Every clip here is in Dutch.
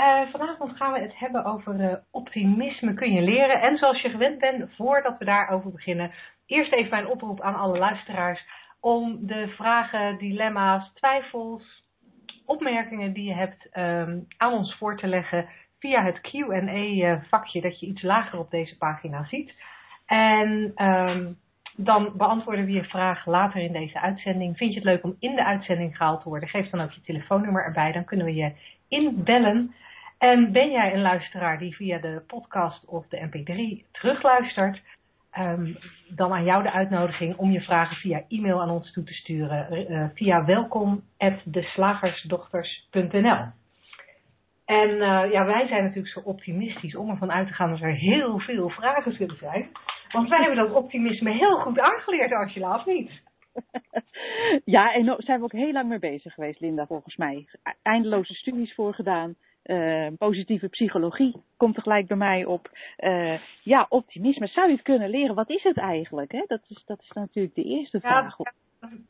Uh, vanavond gaan we het hebben over uh, optimisme kun je leren. En zoals je gewend bent, voordat we daarover beginnen, eerst even mijn oproep aan alle luisteraars om de vragen, dilemma's, twijfels, opmerkingen die je hebt um, aan ons voor te leggen via het Q&A-vakje dat je iets lager op deze pagina ziet. En um, dan beantwoorden we je vraag later in deze uitzending. Vind je het leuk om in de uitzending gehaald te worden? Geef dan ook je telefoonnummer erbij, dan kunnen we je inbellen. En ben jij een luisteraar die via de podcast of de mp3 terugluistert, um, dan aan jou de uitnodiging om je vragen via e-mail aan ons toe te sturen uh, via welkom@deslagersdochters.nl. En uh, ja, wij zijn natuurlijk zo optimistisch om ervan uit te gaan dat er heel veel vragen zullen zijn. Want wij hebben dat optimisme heel goed aangeleerd, Angela, of niet? Ja, en daar zijn we ook heel lang mee bezig geweest, Linda, volgens mij. Eindeloze studies voor gedaan. Uh, positieve psychologie komt er gelijk bij mij op. Uh, ja, optimisme. Zou je het kunnen leren? Wat is het eigenlijk? Hè? Dat, is, dat is natuurlijk de eerste vraag. Ja,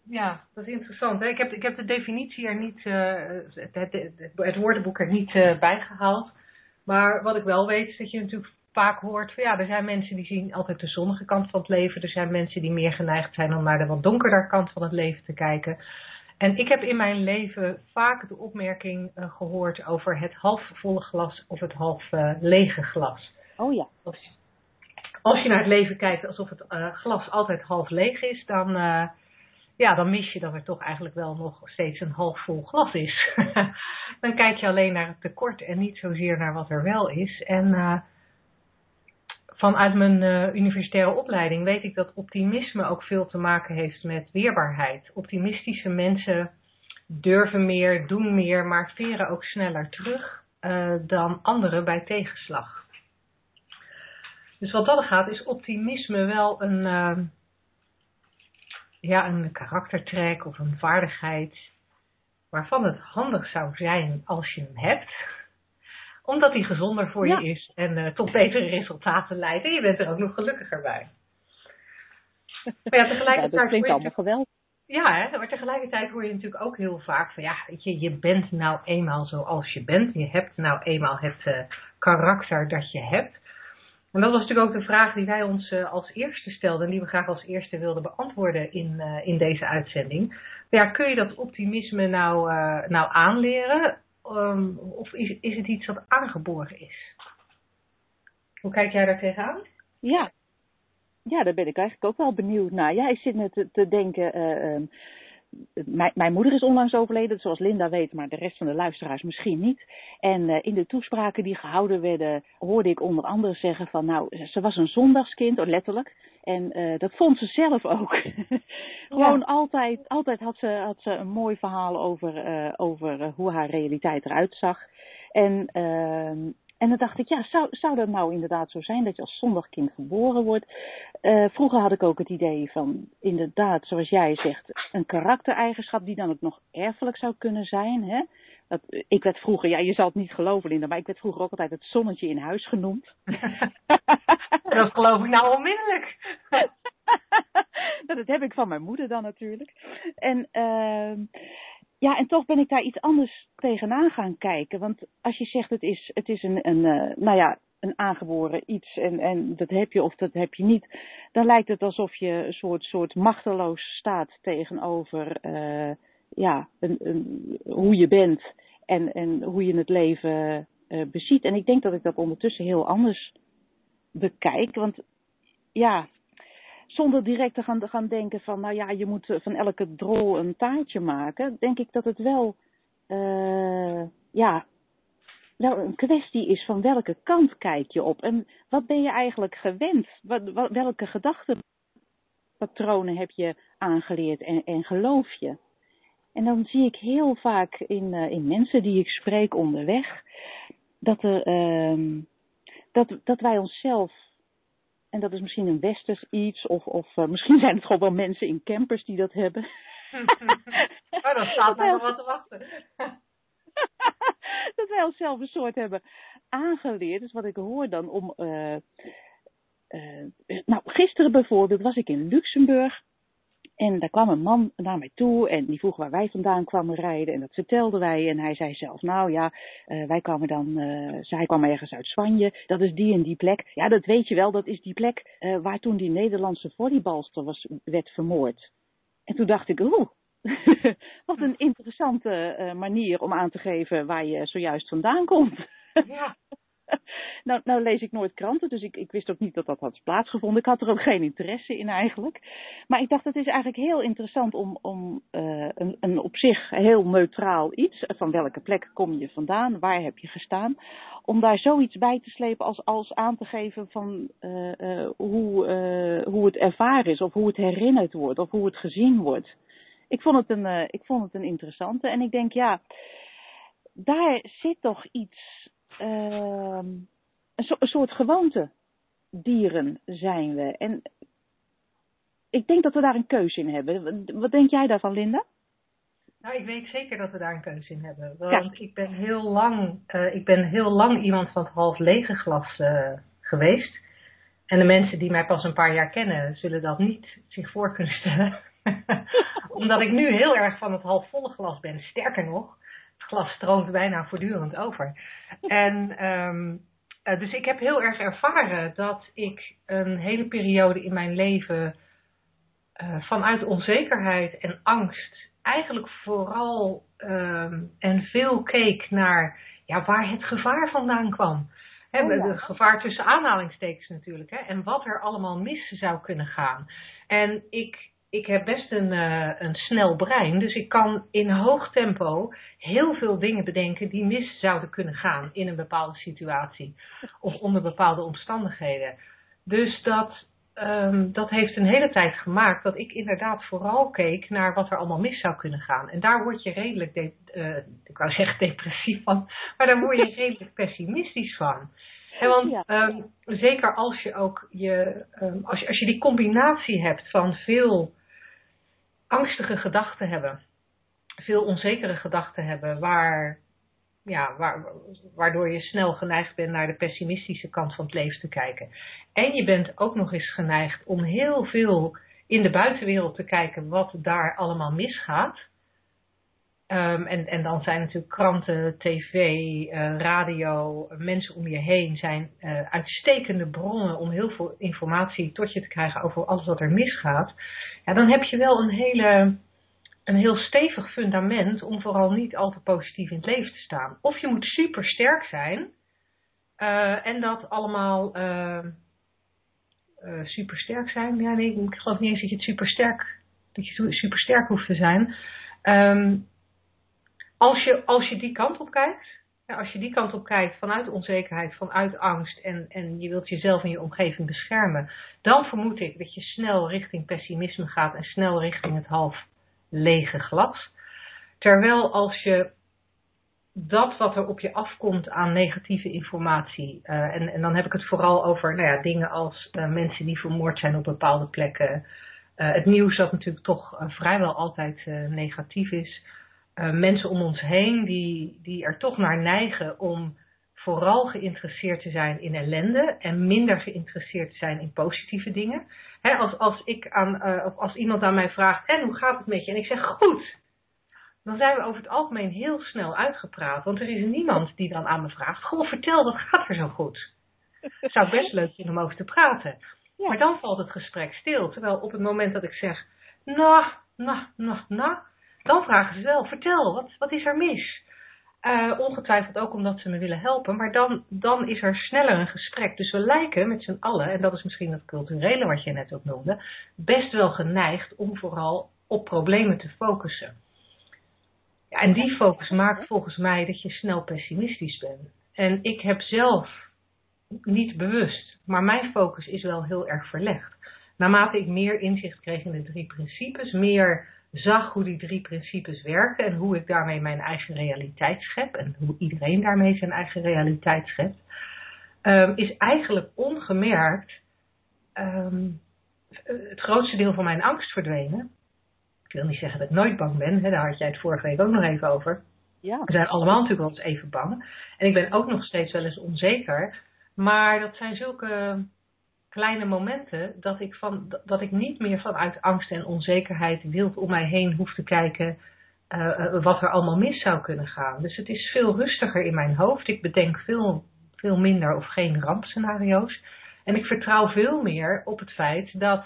ja, dat is interessant. Ik heb, ik heb de definitie er niet, uh, het, het, het, woordenboek er niet bijgehaald. Maar wat ik wel weet is dat je natuurlijk vaak hoort van ja, er zijn mensen die zien altijd de zonnige kant van het leven. Er zijn mensen die meer geneigd zijn om naar de wat donkerder kant van het leven te kijken. En ik heb in mijn leven vaak de opmerking uh, gehoord over het halfvolle glas of het half uh, lege glas. Oh ja. Als, als, je naar het leven kijkt alsof het uh, glas altijd half leeg is, dan, ja, dan mis je dat er toch eigenlijk wel nog steeds een half vol glas is. dan kijk je alleen naar het tekort en niet zozeer naar wat er wel is. En vanuit mijn uh, universitaire opleiding weet ik dat optimisme ook veel te maken heeft met weerbaarheid. Optimistische mensen durven meer, doen meer, maar veren ook sneller terug uh, dan anderen bij tegenslag. Dus wat dat gaat, is optimisme wel een, uh, ja, een karaktertrek of een vaardigheid waarvan het handig zou zijn als je hem hebt omdat hij gezonder voor je is en uh, tot betere resultaten leidt. En je bent er ook nog gelukkiger bij. Maar ja, tegelijkertijd. Ja, dat klinkt allemaal geweldig. Ja, hè? maar tegelijkertijd hoor je natuurlijk ook heel vaak van ja, weet je, je bent nou eenmaal zoals je bent. Je hebt nou eenmaal het uh, karakter dat je hebt. En dat was natuurlijk ook de vraag die wij ons uh, als eerste stelden en die we graag als eerste wilden beantwoorden in, uh, in deze uitzending. Ja, kun je dat optimisme nou, nou aanleren? Um, of is, is het iets wat aangeboren is? Hoe kijk jij daar tegenaan? Ja. ja, daar ben ik eigenlijk ook wel benieuwd naar. Ja, ik zit net te, denken. Uh, um, mijn, mijn, moeder is onlangs overleden, zoals Linda weet, maar de rest van de luisteraars misschien niet. En uh, in de toespraken die gehouden werden, hoorde ik onder andere zeggen van, nou, ze was een zondagskind, oh, letterlijk. En uh, dat vond ze zelf ook. Gewoon ja. altijd, altijd had ze, had ze een mooi verhaal over, uh, over hoe haar realiteit eruit zag. En, ehm, en dan dacht ik, ja, zou, zou dat nou inderdaad zo zijn dat je als zondagkind geboren wordt? Uh, vroeger had ik ook het idee van, inderdaad, zoals jij zegt, een karaktereigenschap die dan ook nog erfelijk zou kunnen zijn. Hè? Dat, ik werd vroeger, ja, je zal het niet geloven, Linda, maar ik werd vroeger ook altijd het zonnetje in huis genoemd. dat geloof ik nou onmiddellijk. dat heb ik van mijn moeder dan natuurlijk. En, uh, ja, en toch ben ik daar iets anders tegenaan gaan kijken. Want als je zegt het is, het is een, een uh, nou ja, een aangeboren iets en, en dat heb je of dat heb je niet, dan lijkt het alsof je een soort, soort machteloos staat tegenover uh, ja, een, een, hoe je bent en, en hoe je het leven uh, beziet. En ik denk dat ik dat ondertussen heel anders bekijk. Want ja, zonder direct te gaan, gaan denken van, nou ja, je moet van elke drol een taartje maken, denk ik dat het wel, uh, ja, wel een kwestie is van welke kant kijk je op en wat ben je eigenlijk gewend? Wat, welke gedachtenpatronen heb je aangeleerd en, en geloof je? En dan zie ik heel vaak in, uh, in mensen die ik spreek onderweg, dat er, uh, dat, dat wij onszelf, en dat is misschien een westers iets, of, of uh, misschien zijn het gewoon wel mensen in campers die dat hebben. oh, dat staat nog wat te wachten. dat wij onszelf een soort hebben aangeleerd, dus wat ik hoor dan om. Uh, uh, nou, gisteren bijvoorbeeld was ik in Luxemburg. En daar kwam een man naar mij toe en die vroeg waar wij vandaan kwamen rijden. En dat vertelden wij. En hij zei zelf, nou ja, uh, wij kwamen dan, uh, zij kwam ergens uit Spanje. Dat is die en die plek. Ja, dat weet je wel, dat is die plek uh, waar toen die Nederlandse volleybalster was, werd vermoord. En toen dacht ik, oeh, wat een interessante manier om aan te geven waar je zojuist vandaan komt. Ja. nou, nou lees ik nooit kranten, dus ik, ik wist ook niet dat dat had plaatsgevonden. Ik had er ook geen interesse in eigenlijk. Maar ik dacht, het is eigenlijk heel interessant om, om uh, een, een op zich heel neutraal iets, van welke plek kom je vandaan, waar heb je gestaan, om daar zoiets bij te slepen als, als aan te geven van uh, uh, hoe, hoe het ervaren is, of hoe het herinnerd wordt, of hoe het gezien wordt. Ik vond het een, ik vond het een interessante en ik denk, ja, daar zit toch iets uh, een, so een, soort gewoonte dieren zijn we. En ik denk dat we daar een keuze in hebben. Wat denk jij daarvan, Linda? Nou, ik weet zeker dat we daar een keuze in hebben. Want ik ben heel lang, uh, ik ben heel lang iemand van het half lege glas uh, geweest. En de mensen die mij pas een paar jaar kennen, zullen dat niet zich voor kunnen stellen. Omdat ik nu heel erg van het halfvolle glas ben. Sterker nog, glas stroomt bijna voortdurend over. En um, uh, dus ik heb heel erg ervaren dat ik een hele periode in mijn leven uh, vanuit onzekerheid en angst eigenlijk vooral um, en veel keek naar ja, waar het gevaar vandaan kwam. He, oh, ja. Het gevaar tussen aanhalingstekens natuurlijk. Hè, en wat er allemaal mis zou kunnen gaan. En ik ik heb best een, uh, een snel brein, dus ik kan in hoog tempo heel veel dingen bedenken die mis zouden kunnen gaan in een bepaalde situatie of onder bepaalde omstandigheden. Dus dat, um, dat heeft een hele tijd gemaakt dat ik inderdaad vooral keek naar wat er allemaal mis zou kunnen gaan. En daar word je redelijk, de, uh, ik wou zeggen depressief van, maar daar word je redelijk pessimistisch van. En want ja. um, zeker als je ook je, um, als je, als je die combinatie hebt van veel angstige gedachten hebben, veel onzekere gedachten hebben, waar, ja, waar, waardoor je snel geneigd bent naar de pessimistische kant van het leven te kijken. En je bent ook nog eens geneigd om heel veel in de buitenwereld te kijken wat daar allemaal misgaat. Um, en, en dan zijn natuurlijk kranten, tv, uh, radio, mensen om je heen zijn uh, uitstekende bronnen om heel veel informatie tot je te krijgen over alles wat er misgaat. Ja, dan heb je wel een, hele, een heel stevig fundament om vooral niet al te positief in het leven te staan. Of je moet super sterk zijn uh, en dat allemaal super sterk zijn. Ja, nee, ik geloof niet eens dat je het super sterk, dat je super sterk hoeft te zijn. Um, als je, als je die kant op kijkt, als je die kant op kijkt vanuit onzekerheid, vanuit angst en, en je wilt jezelf en je omgeving beschermen, dan vermoed ik dat je snel richting pessimisme gaat en snel richting het half lege glas. Terwijl als je dat wat er op je afkomt aan negatieve informatie, uh, en, en dan heb ik het vooral over nou ja, dingen als uh, mensen die vermoord zijn op bepaalde plekken, uh, het nieuws dat natuurlijk toch vrijwel altijd negatief is uh, mensen om ons heen die, die er toch naar neigen om vooral geïnteresseerd te zijn in ellende en minder geïnteresseerd te zijn in positieve dingen. He, als, als, ik aan, uh, of als iemand aan mij vraagt, en hoe gaat het met je? En ik zeg, goed. Dan zijn we over het algemeen heel snel uitgepraat. Want er is niemand die dan aan me vraagt, goh, vertel, wat gaat er zo goed? Het zou best leuk vinden om over te praten. Ja. Maar dan valt het gesprek stil. Terwijl op het moment dat ik zeg, nou, nou, nou, nou, dan vragen ze wel, vertel, wat, wat is er mis? Uh, ongetwijfeld ook omdat ze me willen helpen, maar dan, dan is er sneller een gesprek. Dus we lijken met z'n allen, en dat is misschien dat culturele wat je net ook noemde, best wel geneigd om vooral op problemen te focussen. Ja, en die focus maakt volgens mij dat je snel pessimistisch bent. En ik heb zelf niet bewust, maar mijn focus is wel heel erg verlegd. Naarmate ik meer inzicht kreeg in de drie principes, meer zag hoe die drie principes werken en hoe ik daarmee mijn eigen realiteit schep en hoe iedereen daarmee zijn eigen realiteit schept, ehm, is eigenlijk ongemerkt ehm, het grootste deel van mijn angst verdwenen. Ik wil niet zeggen dat ik nooit bang ben, hè, daar had jij het vorige week ook nog even over. Ja. We zijn allemaal natuurlijk wel eens even bang. En ik ben ook nog steeds wel eens onzeker. Maar dat zijn zulke kleine momenten dat ik, van, dat ik niet meer vanuit angst en onzekerheid wild om mij heen hoef te kijken uh, wat er allemaal mis zou kunnen gaan. Dus het is veel rustiger in mijn hoofd. Ik bedenk veel, veel minder of geen rampscenario's. En ik vertrouw veel meer op het feit dat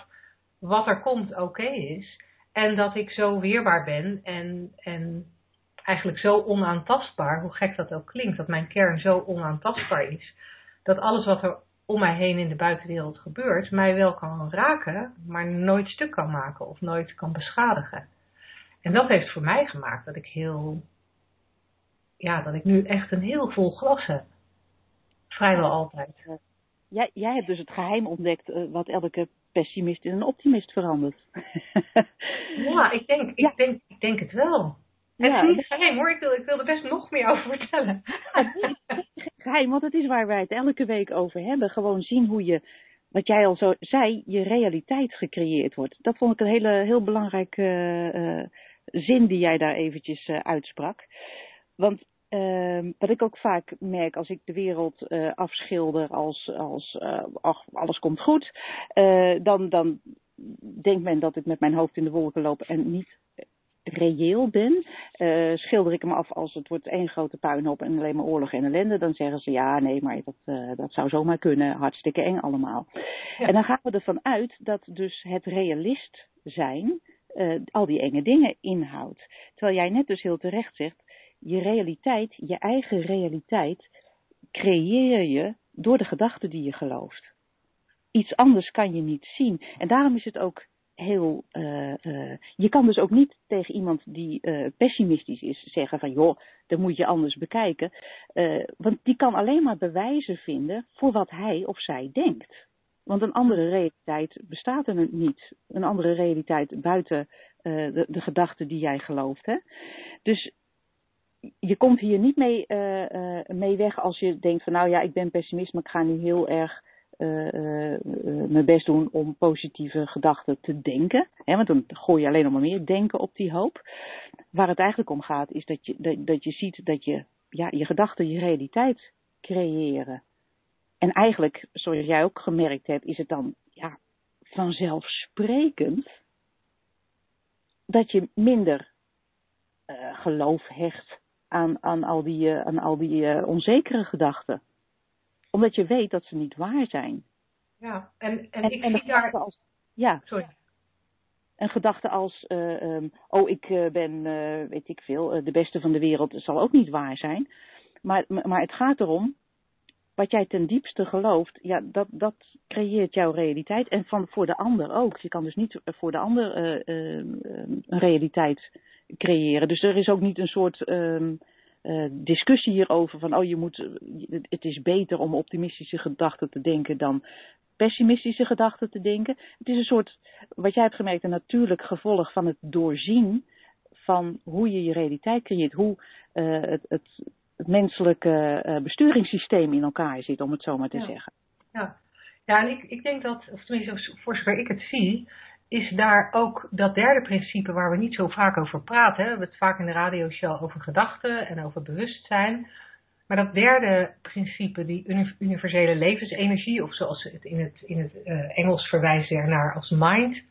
wat er komt oké is. En dat ik zo weerbaar ben en, en eigenlijk zo onaantastbaar, hoe gek dat ook klinkt, dat mijn kern zo onaantastbaar is, dat alles wat er om mij heen in de buitenwereld gebeurt, mij wel kan raken, maar nooit stuk kan maken of nooit kan beschadigen. En dat heeft voor mij gemaakt dat ik heel, ja, dat ik nu echt een heel vol glas heb. Vrijwel altijd. Jij, jij hebt dus het geheim ontdekt uh, wat elke pessimist in een optimist verandert. ja, ik denk, ik, denk, ik denk het wel. Het ja, is niet geheim hoor, ik wil, ik wil er best nog meer over vertellen. Geheim, want het is waar wij het elke week over hebben. Gewoon zien hoe je, wat jij al zo zei, je realiteit gecreëerd wordt. Dat vond ik een hele, heel belangrijke uh, zin die jij daar eventjes uh, uitsprak. Want uh, wat ik ook vaak merk als ik de wereld afschilder als, als ach, alles komt goed, dan, dan denkt men dat ik met mijn hoofd in de wolken loop en niet reëel ben. schilder ik hem af als het wordt één grote puinhoop en alleen maar oorlog en ellende, dan zeggen ze ja, nee, maar dat, dat zou zomaar kunnen, hartstikke eng allemaal. Ja. En dan gaan we ervan uit dat dus het realist zijn al die enge dingen inhoudt. Terwijl jij net dus heel terecht zegt, je realiteit, je eigen realiteit, creëer je door de gedachten die je gelooft. Iets anders kan je niet zien. En daarom is het ook heel. Uh, uh, je kan dus ook niet tegen iemand die uh, pessimistisch is zeggen van joh, dat moet je anders bekijken. want die kan alleen maar bewijzen vinden voor wat hij of zij denkt. Want een andere realiteit bestaat er niet. Een andere realiteit buiten de, de gedachten die jij gelooft. Hè? Dus je komt hier niet mee, mee weg als je denkt van nou ja, ik ben pessimist, maar ik ga nu heel erg mijn best doen om positieve gedachten te denken. Hè, want dan gooi je alleen nog maar meer denken op die hoop. Waar het eigenlijk om gaat is dat je, dat, dat je ziet dat je, ja, je gedachten je realiteit creëren. En eigenlijk, zoals jij ook gemerkt hebt, is het dan ja, vanzelfsprekend dat je minder geloof hecht aan, aan al die, aan al die onzekere gedachten. Omdat je weet dat ze niet waar zijn. Ja, en, en, en ik en zie daar... Als, ja. Sorry. Een gedachte als, uh, um, oh ik ben, weet ik veel, de beste van de wereld, zal ook niet waar zijn. Maar, maar het gaat erom, wat jij ten diepste gelooft, ja, dat, dat creëert jouw realiteit. En van, voor de ander ook. Je kan dus niet voor de ander een realiteit creëren. Dus er is ook niet een soort um, uh, discussie hierover van, oh je moet, het is beter om optimistische gedachten te denken dan pessimistische gedachten te denken. Het is een soort, wat jij hebt gemerkt, een natuurlijk gevolg van het doorzien van hoe je je realiteit creëert, hoe uh, het, het, het, menselijke uh, besturingssysteem in elkaar zit, om het zo maar te ja. zeggen. Ja, ja en ik, ik denk dat, of tenminste voor zover ik het zie, is daar ook dat derde principe waar we niet zo vaak over praten. We hebben het vaak in de radioshow over gedachten en over bewustzijn. Maar dat derde principe, die universele levensenergie, of zoals het in het, in het uh, Engels verwijst ernaar als mind.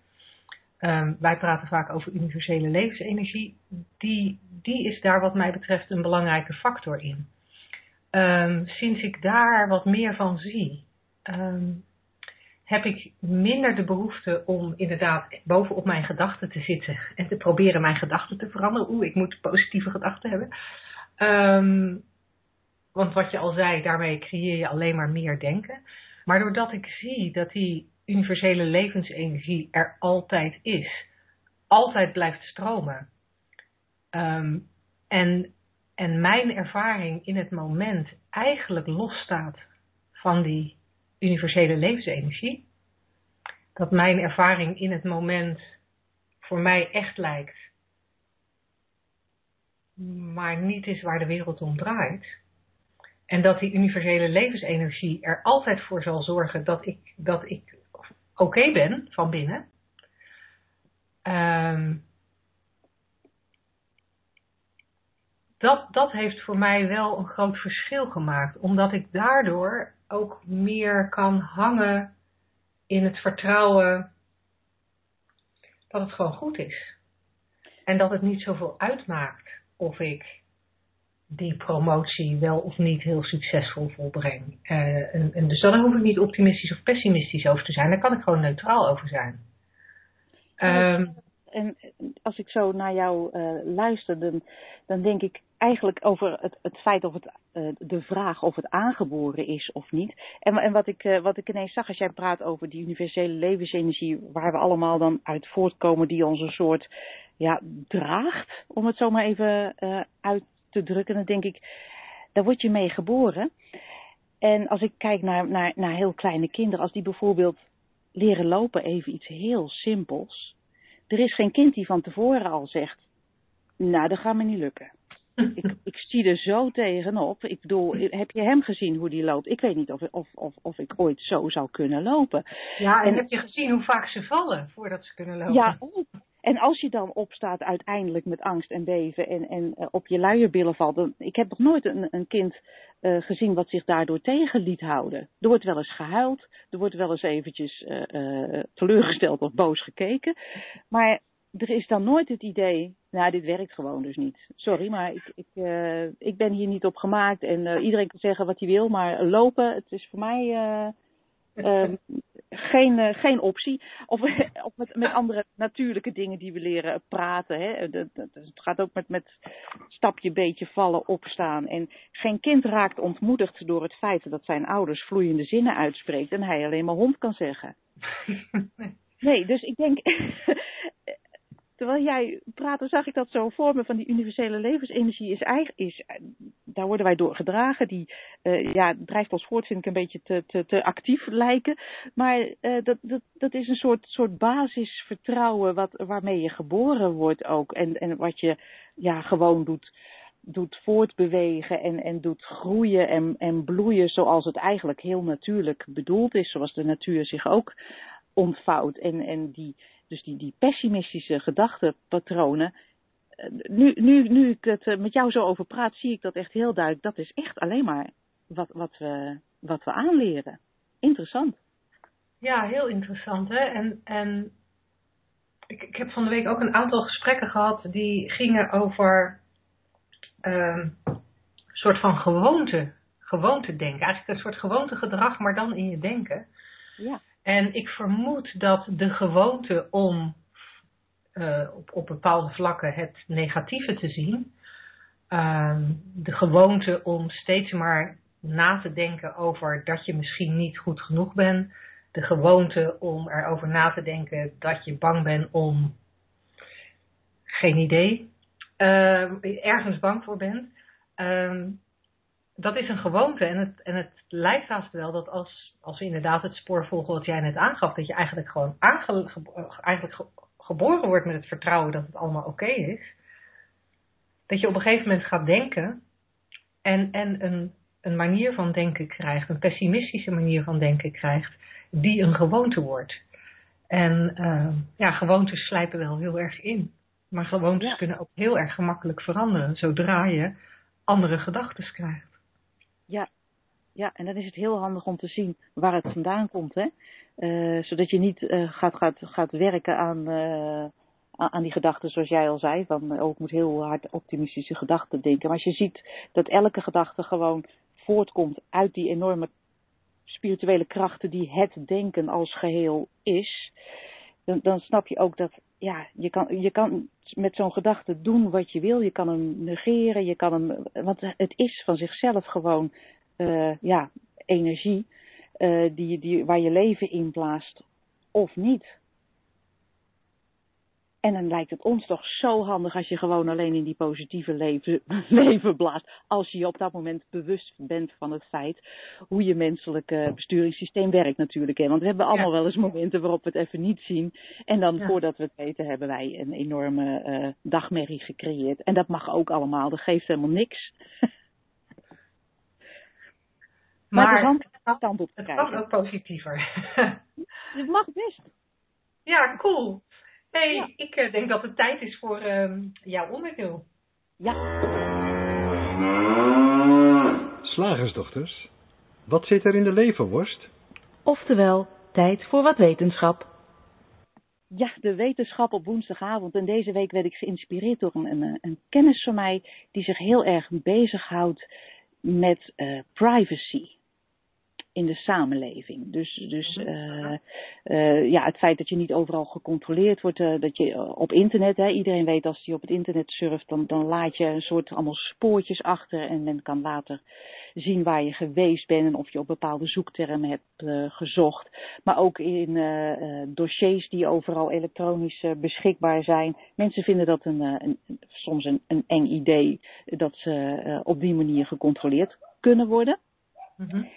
Um, wij praten vaak over universele levensenergie. Die, die is daar wat mij betreft een belangrijke factor in. Um, sinds ik daar wat meer van zie, um, heb ik minder de behoefte om inderdaad bovenop mijn gedachten te zitten en te proberen mijn gedachten te veranderen. Oeh, ik moet positieve gedachten hebben. Um, want wat je al zei, daarmee creëer je alleen maar meer denken. Maar doordat ik zie dat die universele levensenergie er altijd is, altijd blijft stromen. Um, en, en mijn ervaring in het moment eigenlijk losstaat van die universele levensenergie. Dat mijn ervaring in het moment voor mij echt lijkt, maar niet is waar de wereld om draait. En dat die universele levensenergie er altijd voor zal zorgen dat ik, dat ik oké ben van binnen. Ehm, dat, dat heeft voor mij wel een groot verschil gemaakt. Omdat ik daardoor ook meer kan hangen in het vertrouwen dat het gewoon goed is. En dat het niet zoveel uitmaakt of ik die promotie wel of niet heel succesvol volbreng. Uh, en, en, dus dan hoef ik niet optimistisch of pessimistisch over te zijn. Daar kan ik gewoon neutraal over zijn. Um, en als ik zo naar jou uh, luister, dan, dan, denk ik eigenlijk over het, het feit of het, uh, de vraag of het aangeboren is of niet. En, en wat, ik, uh, wat ik ineens zag als jij praat over die universele levensenergie, waar we allemaal dan uit voortkomen, die ons een soort ja, draagt, om het zo maar even uit te drukken, dan denk ik, daar word je mee geboren. En als ik kijk naar, naar, naar heel kleine kinderen, als die bijvoorbeeld leren lopen, even iets heel simpels er is geen kind die van tevoren al zegt, nou, dat gaat me niet lukken. Ik, ik zie er zo tegenop. Ik bedoel, heb je hem gezien hoe die loopt? Ik weet niet of, of, of, of ik ooit zo zou kunnen lopen. Ja, en, heb je gezien hoe vaak ze vallen voordat ze kunnen lopen? Ja, En als je dan opstaat uiteindelijk met angst en beven en, en uh, op je luierbillen valt. Dan, ik heb nog nooit een, een kind uh, gezien wat zich daardoor tegen liet houden. Er wordt wel eens gehuild, er wordt wel eens eventjes uh, teleurgesteld of boos gekeken. Maar er is dan nooit het idee, nou dit werkt gewoon dus niet. Sorry, maar ik, ik, ik ben hier niet op gemaakt en iedereen kan zeggen wat hij wil. Maar lopen, het is voor mij uh, geen, uh, geen optie. Of, of met, met andere natuurlijke dingen die we leren praten. Hè. het gaat ook met, met stapje beetje vallen, opstaan. En geen kind raakt ontmoedigd door het feit dat zijn ouders vloeiende zinnen uitspreekt en hij alleen maar hond kan zeggen. Nee, dus ik denk, terwijl jij praatte, zag ik dat zo voor van die universele levensenergie is eigenlijk, is, daar worden wij door gedragen. Die uh, ja, drijft ons voort, vind ik een beetje te, te, te actief lijken. Maar uh, dat, dat, dat is een soort, soort basisvertrouwen wat, waarmee je geboren wordt ook. En, en wat je ja, gewoon doet, doet voortbewegen en, en doet groeien en, en bloeien zoals het eigenlijk heel natuurlijk bedoeld is. Zoals de natuur zich ook ontvouwt. En, en die dus die, die pessimistische gedachtenpatronen. Eh, nu, nu, nu ik het eh, met jou zo over praat, zie ik dat echt heel duidelijk. Dat is echt alleen maar wat, wat, we, wat we aanleren. Interessant. Ja, heel interessant. Hè? En, en ik, ik heb van de week ook een aantal gesprekken gehad die gingen over um, een soort van gewoonte, gewoonte denken. Eigenlijk een soort gewoontegedrag, maar dan in je denken. Ja. En ik vermoed dat de gewoonte om uh, op, op bepaalde vlakken het negatieve te zien, uh, de gewoonte om steeds maar na te denken over dat je misschien niet goed genoeg bent, de gewoonte om erover na te denken dat je bang bent om geen idee, uh, ergens bang voor bent. Ehm, dat is een gewoonte en het, en het lijkt haast wel dat als, als we inderdaad het spoor volgen wat jij net aangaf, dat je eigenlijk gewoon aange, eigenlijk geboren wordt met het vertrouwen dat het allemaal oké is. Dat je op een gegeven moment gaat denken en, en een, een manier van denken krijgt, een pessimistische manier van denken krijgt, die een gewoonte wordt. En uh, ja, gewoontes slijpen wel heel erg in. Maar gewoontes kunnen ook heel erg gemakkelijk veranderen zodra je andere gedachten krijgt. Ja, en dan is het heel handig om te zien waar het vandaan komt. Hè? Uh, zodat je niet uh, gaat, gaat, gaat werken aan, uh, aan die gedachten zoals jij al zei. Van, oh, ik moet heel hard optimistische gedachten denken. Maar als je ziet dat elke gedachte gewoon voortkomt uit die enorme spirituele krachten die het denken als geheel is. Dan, dan snap je ook dat ja, je, kan, je kan met zo'n gedachte doen wat je wil. Je kan hem negeren, je kan hem. Want het is van zichzelf gewoon uh, ja, energie uh, die, die, waar je leven in blaast of niet. En dan lijkt het ons toch zo handig als je gewoon alleen in die positieve leven, leven blaast. Als je je op dat moment bewust bent van het feit hoe je menselijke besturingssysteem werkt natuurlijk. Hè. Want we hebben allemaal wel eens momenten waarop we het even niet zien. En dan voordat we het weten hebben wij een enorme uh, dagmerrie gecreëerd. En dat mag ook allemaal, dat geeft helemaal niks. Maar, het, kan, het kan ook positiever. het mag best. Ja, cool. hey, ik eh, denk dat het tijd is voor uh, jouw onderdeel. Ja. Slagersdochters, wat zit er in de leverworst? Oftewel, tijd voor wat wetenschap. Ja, de wetenschap op woensdagavond. En deze week werd ik geïnspireerd door een, een, een kennis van mij die zich heel erg bezighoudt met uh, privacy in de samenleving. Dus, dus uh, uh, ja, het feit dat je niet overal gecontroleerd wordt, uh, dat je op internet, hè, iedereen weet als je op het internet surft, dan, dan laat je een soort allemaal spoortjes achter en men kan later zien waar je geweest bent en of je op bepaalde zoektermen hebt gezocht. Maar ook in dossiers die overal elektronisch beschikbaar zijn. Mensen vinden dat een, een soms een, een eng idee dat ze op die manier gecontroleerd kunnen worden. Mm -hmm.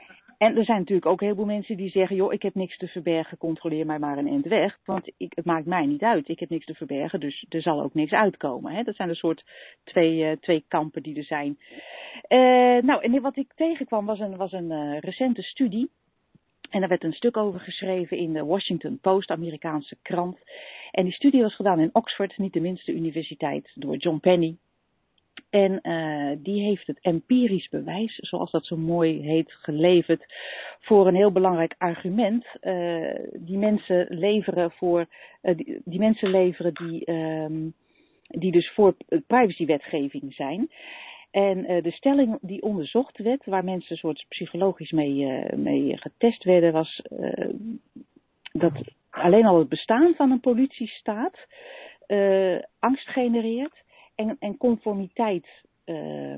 En er zijn natuurlijk ook heel veel mensen die zeggen, joh, ik heb niks te verbergen, controleer mij maar een eind weg. Want ik, het maakt mij niet uit, ik heb niks te verbergen, dus er zal ook niks uitkomen. Hè? Dat zijn een soort twee, uh, twee kampen die er zijn. Uh, nou, en wat ik tegenkwam was een, was een uh, recente studie. En daar werd een stuk over geschreven in de Washington Post, Amerikaanse krant. En die studie was gedaan in Oxford, niet de minste universiteit, door John Penny. En uh, die heeft het empirisch bewijs, zoals dat zo mooi heet, geleverd voor een heel belangrijk argument. Uh, die mensen leveren voor, uh, die, mensen leveren die, um, die dus voor privacywetgeving zijn. En de stelling die onderzocht werd, waar mensen een soort psychologisch mee, mee getest werden, was dat alleen al het bestaan van een politiestaat angst genereert en, en conformiteit uh,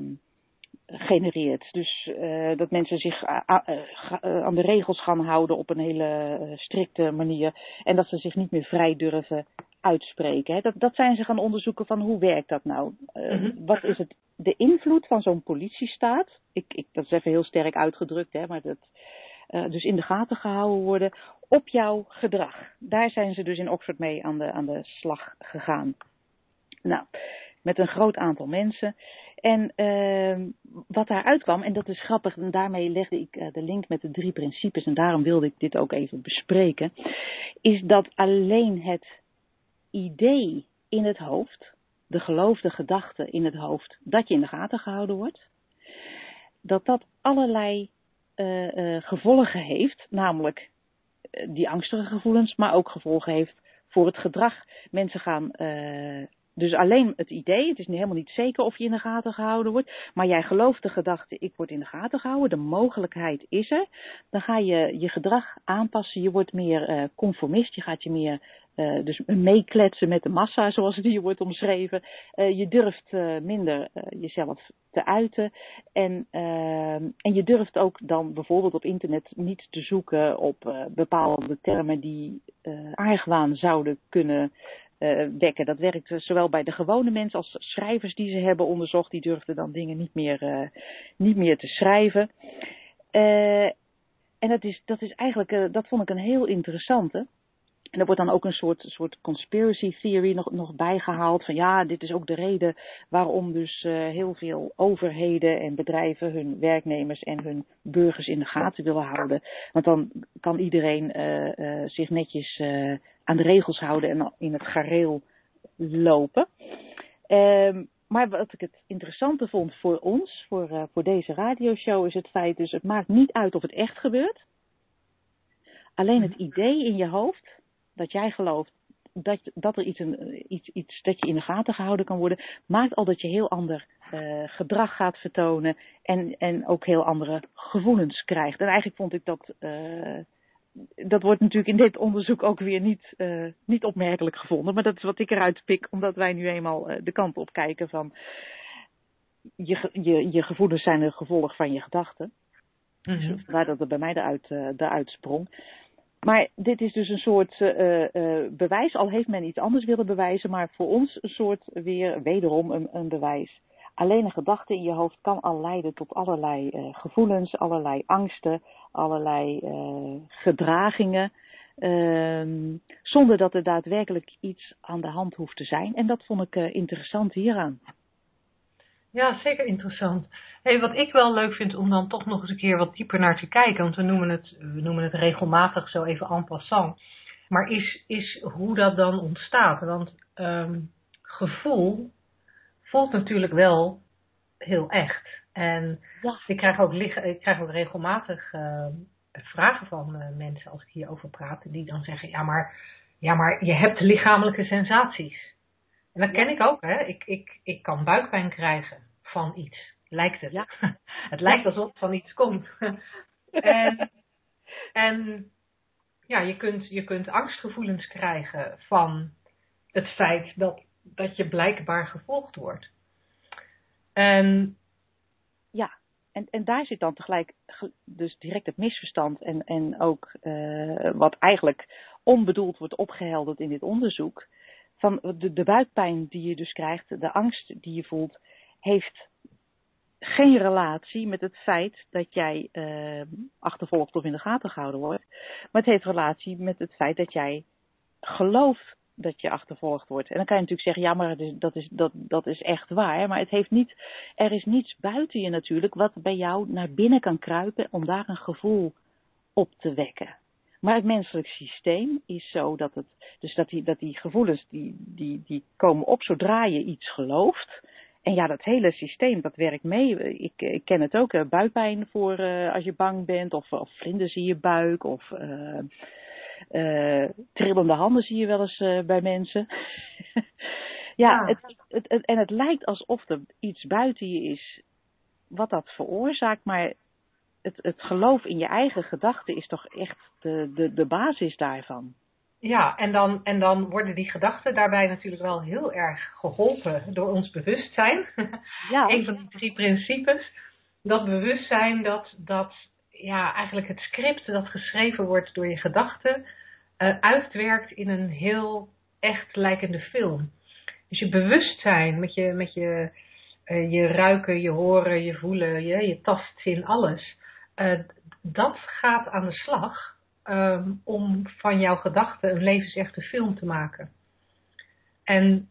genereert. Dus uh, dat mensen zich aan de regels gaan houden op een hele strikte manier en dat ze zich niet meer vrij durven uitspreken. Hè. Dat, dat zijn ze gaan onderzoeken van hoe werkt dat nou? Uh, mm -hmm. Wat is het, de invloed van zo'n politiestaat? Ik, ik, dat is even heel sterk uitgedrukt, hè, maar dat, uh, dus in de gaten gehouden worden op jouw gedrag. Daar zijn ze dus in Oxford mee aan de, aan de slag gegaan. Nou, met een groot aantal mensen. En uh, wat daaruit kwam, en dat is grappig, en daarmee legde ik uh, de link met de drie principes, en daarom wilde ik dit ook even bespreken, is dat alleen het idee in het hoofd, de geloofde gedachte in het hoofd, dat je in de gaten gehouden wordt, dat dat allerlei uh, gevolgen heeft, namelijk die angstige gevoelens, maar ook gevolgen heeft voor het gedrag. Mensen gaan dus alleen het idee, het is helemaal niet zeker of je in de gaten gehouden wordt, maar jij gelooft de gedachte, ik word in de gaten gehouden, de mogelijkheid is er, dan ga je je gedrag aanpassen, je wordt meer uh, conformist, je gaat je meer uh, dus meekletsen met de massa, zoals het hier wordt omschreven. Uh, je durft minder jezelf te uiten en, en je durft ook dan bijvoorbeeld op internet niet te zoeken op bepaalde termen die argwaan zouden kunnen wekken. Dat werkt zowel bij de gewone mensen als schrijvers die ze hebben onderzocht. Die durfden dan dingen niet meer, uh, niet meer te schrijven. Uh, en dat is, dat is eigenlijk, dat vond ik een heel interessante. En er wordt dan ook een soort, soort conspiracy theory nog, nog bijgehaald. Van ja, dit is ook de reden waarom dus heel veel overheden en bedrijven hun werknemers en hun burgers in de gaten willen houden. Want dan kan iedereen zich netjes aan de regels houden en in het gareel lopen. Um, maar wat ik het interessante vond voor ons, voor, voor deze radioshow, is het feit dus het maakt niet uit of het echt gebeurt. Alleen het idee in je hoofd dat jij gelooft dat, dat er iets, een, iets, iets dat je in de gaten gehouden kan worden, maakt al dat je heel ander uh, gedrag gaat vertonen en, en ook heel andere gevoelens krijgt. En eigenlijk vond ik dat, uh, dat wordt natuurlijk in dit onderzoek ook weer niet, uh, niet opmerkelijk gevonden, maar dat is wat ik eruit pik, omdat wij nu eenmaal de kant op kijken van je, je, je gevoelens zijn een gevolg van je gedachten. Mm -hmm. Waar dat er bij mij eruit, eruit sprong. Maar dit is dus een soort uh, uh, bewijs, al heeft men iets anders willen bewijzen, maar voor ons een soort weer wederom een, een bewijs. Alleen een gedachte in je hoofd kan al leiden tot allerlei uh, gevoelens, allerlei angsten, allerlei gedragingen, ehm, zonder dat er daadwerkelijk iets aan de hand hoeft te zijn. En dat vond ik interessant hieraan. Ja, zeker interessant. Wat ik wel leuk vind om dan toch nog eens een keer wat dieper naar te kijken, want we noemen het, we noemen het regelmatig zo even en passant, maar is, is hoe dat dan ontstaat. Want um, gevoel voelt natuurlijk wel heel echt. En ja. ik, krijg ook, ik krijg ook regelmatig uh, vragen van uh, mensen als ik hierover praat, die dan zeggen, ja maar, ja, maar je hebt lichamelijke sensaties. En dat ken ik ook, hè. Ik, ik, ik kan buikpijn krijgen van iets, lijkt het. Ja. het lijkt alsof het van iets komt. en, en ja, je kunt, je kunt angstgevoelens krijgen van het feit dat, dat je blijkbaar gevolgd wordt. En ja, en, en daar zit dan tegelijk dus direct het misverstand en, en ook uh, wat eigenlijk onbedoeld wordt opgehelderd in dit onderzoek. Van de, de buikpijn die je dus krijgt, de angst die je voelt, heeft geen relatie met het feit dat jij uh, achtervolgd of in de gaten gehouden wordt. Maar het heeft relatie met het feit dat jij gelooft dat je achtervolgd wordt. En dan kan je natuurlijk zeggen, ja, maar dat is, dat, dat is echt waar. Maar het heeft niet, er is niets buiten je natuurlijk wat bij jou naar binnen kan kruipen om daar een gevoel op te wekken. Maar het menselijk systeem is zo dat het, dus dat die, dat die gevoelens die, die, die komen op zodra je iets gelooft. En ja, dat hele systeem, dat werkt mee. Ik, ik ken het ook, buikpijn voor uh, als je bang bent, of, of vlinders in je buik, of uh, uh, trillende handen zie je wel eens uh, bij mensen. ja, Het, het, het, en het lijkt alsof er iets buiten je is wat dat veroorzaakt, maar het, het geloof in je eigen gedachten is toch echt de, de, de basis daarvan. Ja, en dan, en dan worden die gedachten daarbij natuurlijk wel heel erg geholpen door ons bewustzijn. Ja. een van die drie principes. Dat bewustzijn dat, dat ja, eigenlijk het script dat geschreven wordt door je gedachten uh, uitwerkt in een heel echt lijkende film. Dus je bewustzijn met je, met je, uh, je ruiken, je horen, je voelen, je, je tastzin, alles. Uh, dat gaat aan de slag um, om van jouw gedachten een levensechte film te maken. En,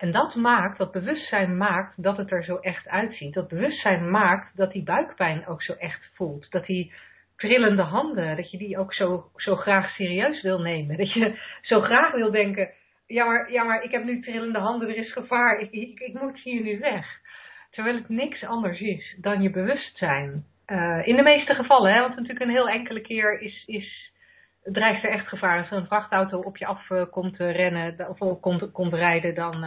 en dat maakt, dat bewustzijn maakt dat het er zo echt uitziet. Dat bewustzijn maakt dat die buikpijn ook zo echt voelt. Dat die trillende handen, dat je die ook zo, zo graag serieus wil nemen. Dat je zo graag wil denken, ja maar, ja maar ik heb nu trillende handen, er is gevaar, ik, ik, moet hier nu weg. Terwijl het niks anders is dan je bewustzijn. Uh, in de meeste gevallen, hè, want natuurlijk een heel enkele keer is, is, dreigt er echt gevaar. Als een vrachtauto op je af uh, komt rennen of komt, komt rijden, dan,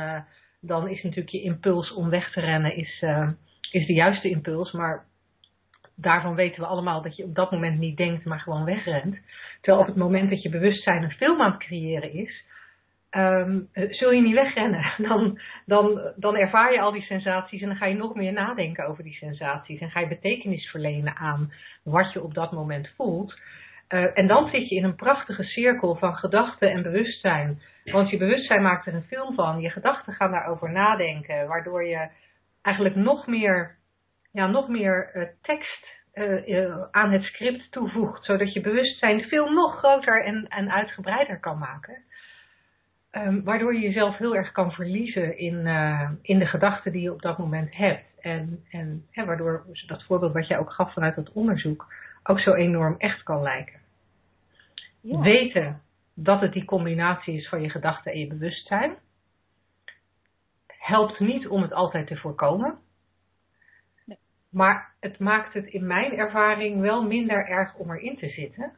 dan is natuurlijk je impuls om weg te rennen is, is de juiste impuls. Maar daarvan weten we allemaal dat je op dat moment niet denkt, maar gewoon wegrent. Terwijl op het moment dat je bewustzijn een film aan het creëren is, um, zul je niet wegrennen. Dan, dan, dan ervaar je al die sensaties en dan ga je nog meer nadenken over die sensaties. En ga je betekenis verlenen aan wat je op dat moment voelt. Uh, en dan zit je in een prachtige cirkel van gedachten en bewustzijn. Want je bewustzijn maakt er een film van. Je gedachten gaan daarover nadenken. Waardoor je eigenlijk nog meer ja, nog meer uh, tekst uh, aan het script toevoegt, zodat je bewustzijn veel nog groter en, en uitgebreider kan maken. Um, waardoor je jezelf heel erg kan verliezen in, in de gedachten die je op dat moment hebt. En, en hè, waardoor dat voorbeeld wat jij ook gaf vanuit het onderzoek ook zo enorm echt kan lijken. Ja. Weten dat het die combinatie is van je gedachten en je bewustzijn helpt niet om het altijd te voorkomen. Maar het maakt het in mijn ervaring wel minder erg om erin te zitten.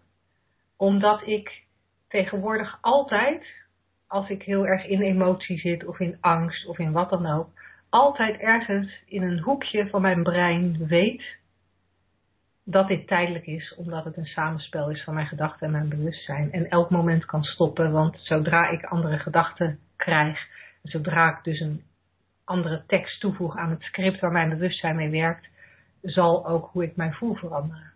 Omdat ik tegenwoordig altijd, als ik heel erg in emotie zit of in angst of in wat dan ook, altijd ergens in een hoekje van mijn brein weet dat dit tijdelijk is, omdat het een samenspel is van mijn gedachten en mijn bewustzijn. En elk moment kan stoppen, want zodra ik andere gedachten krijg, zodra ik dus een andere tekst toevoeg aan het script waar mijn bewustzijn mee werkt, zal ook hoe ik mij voel veranderen.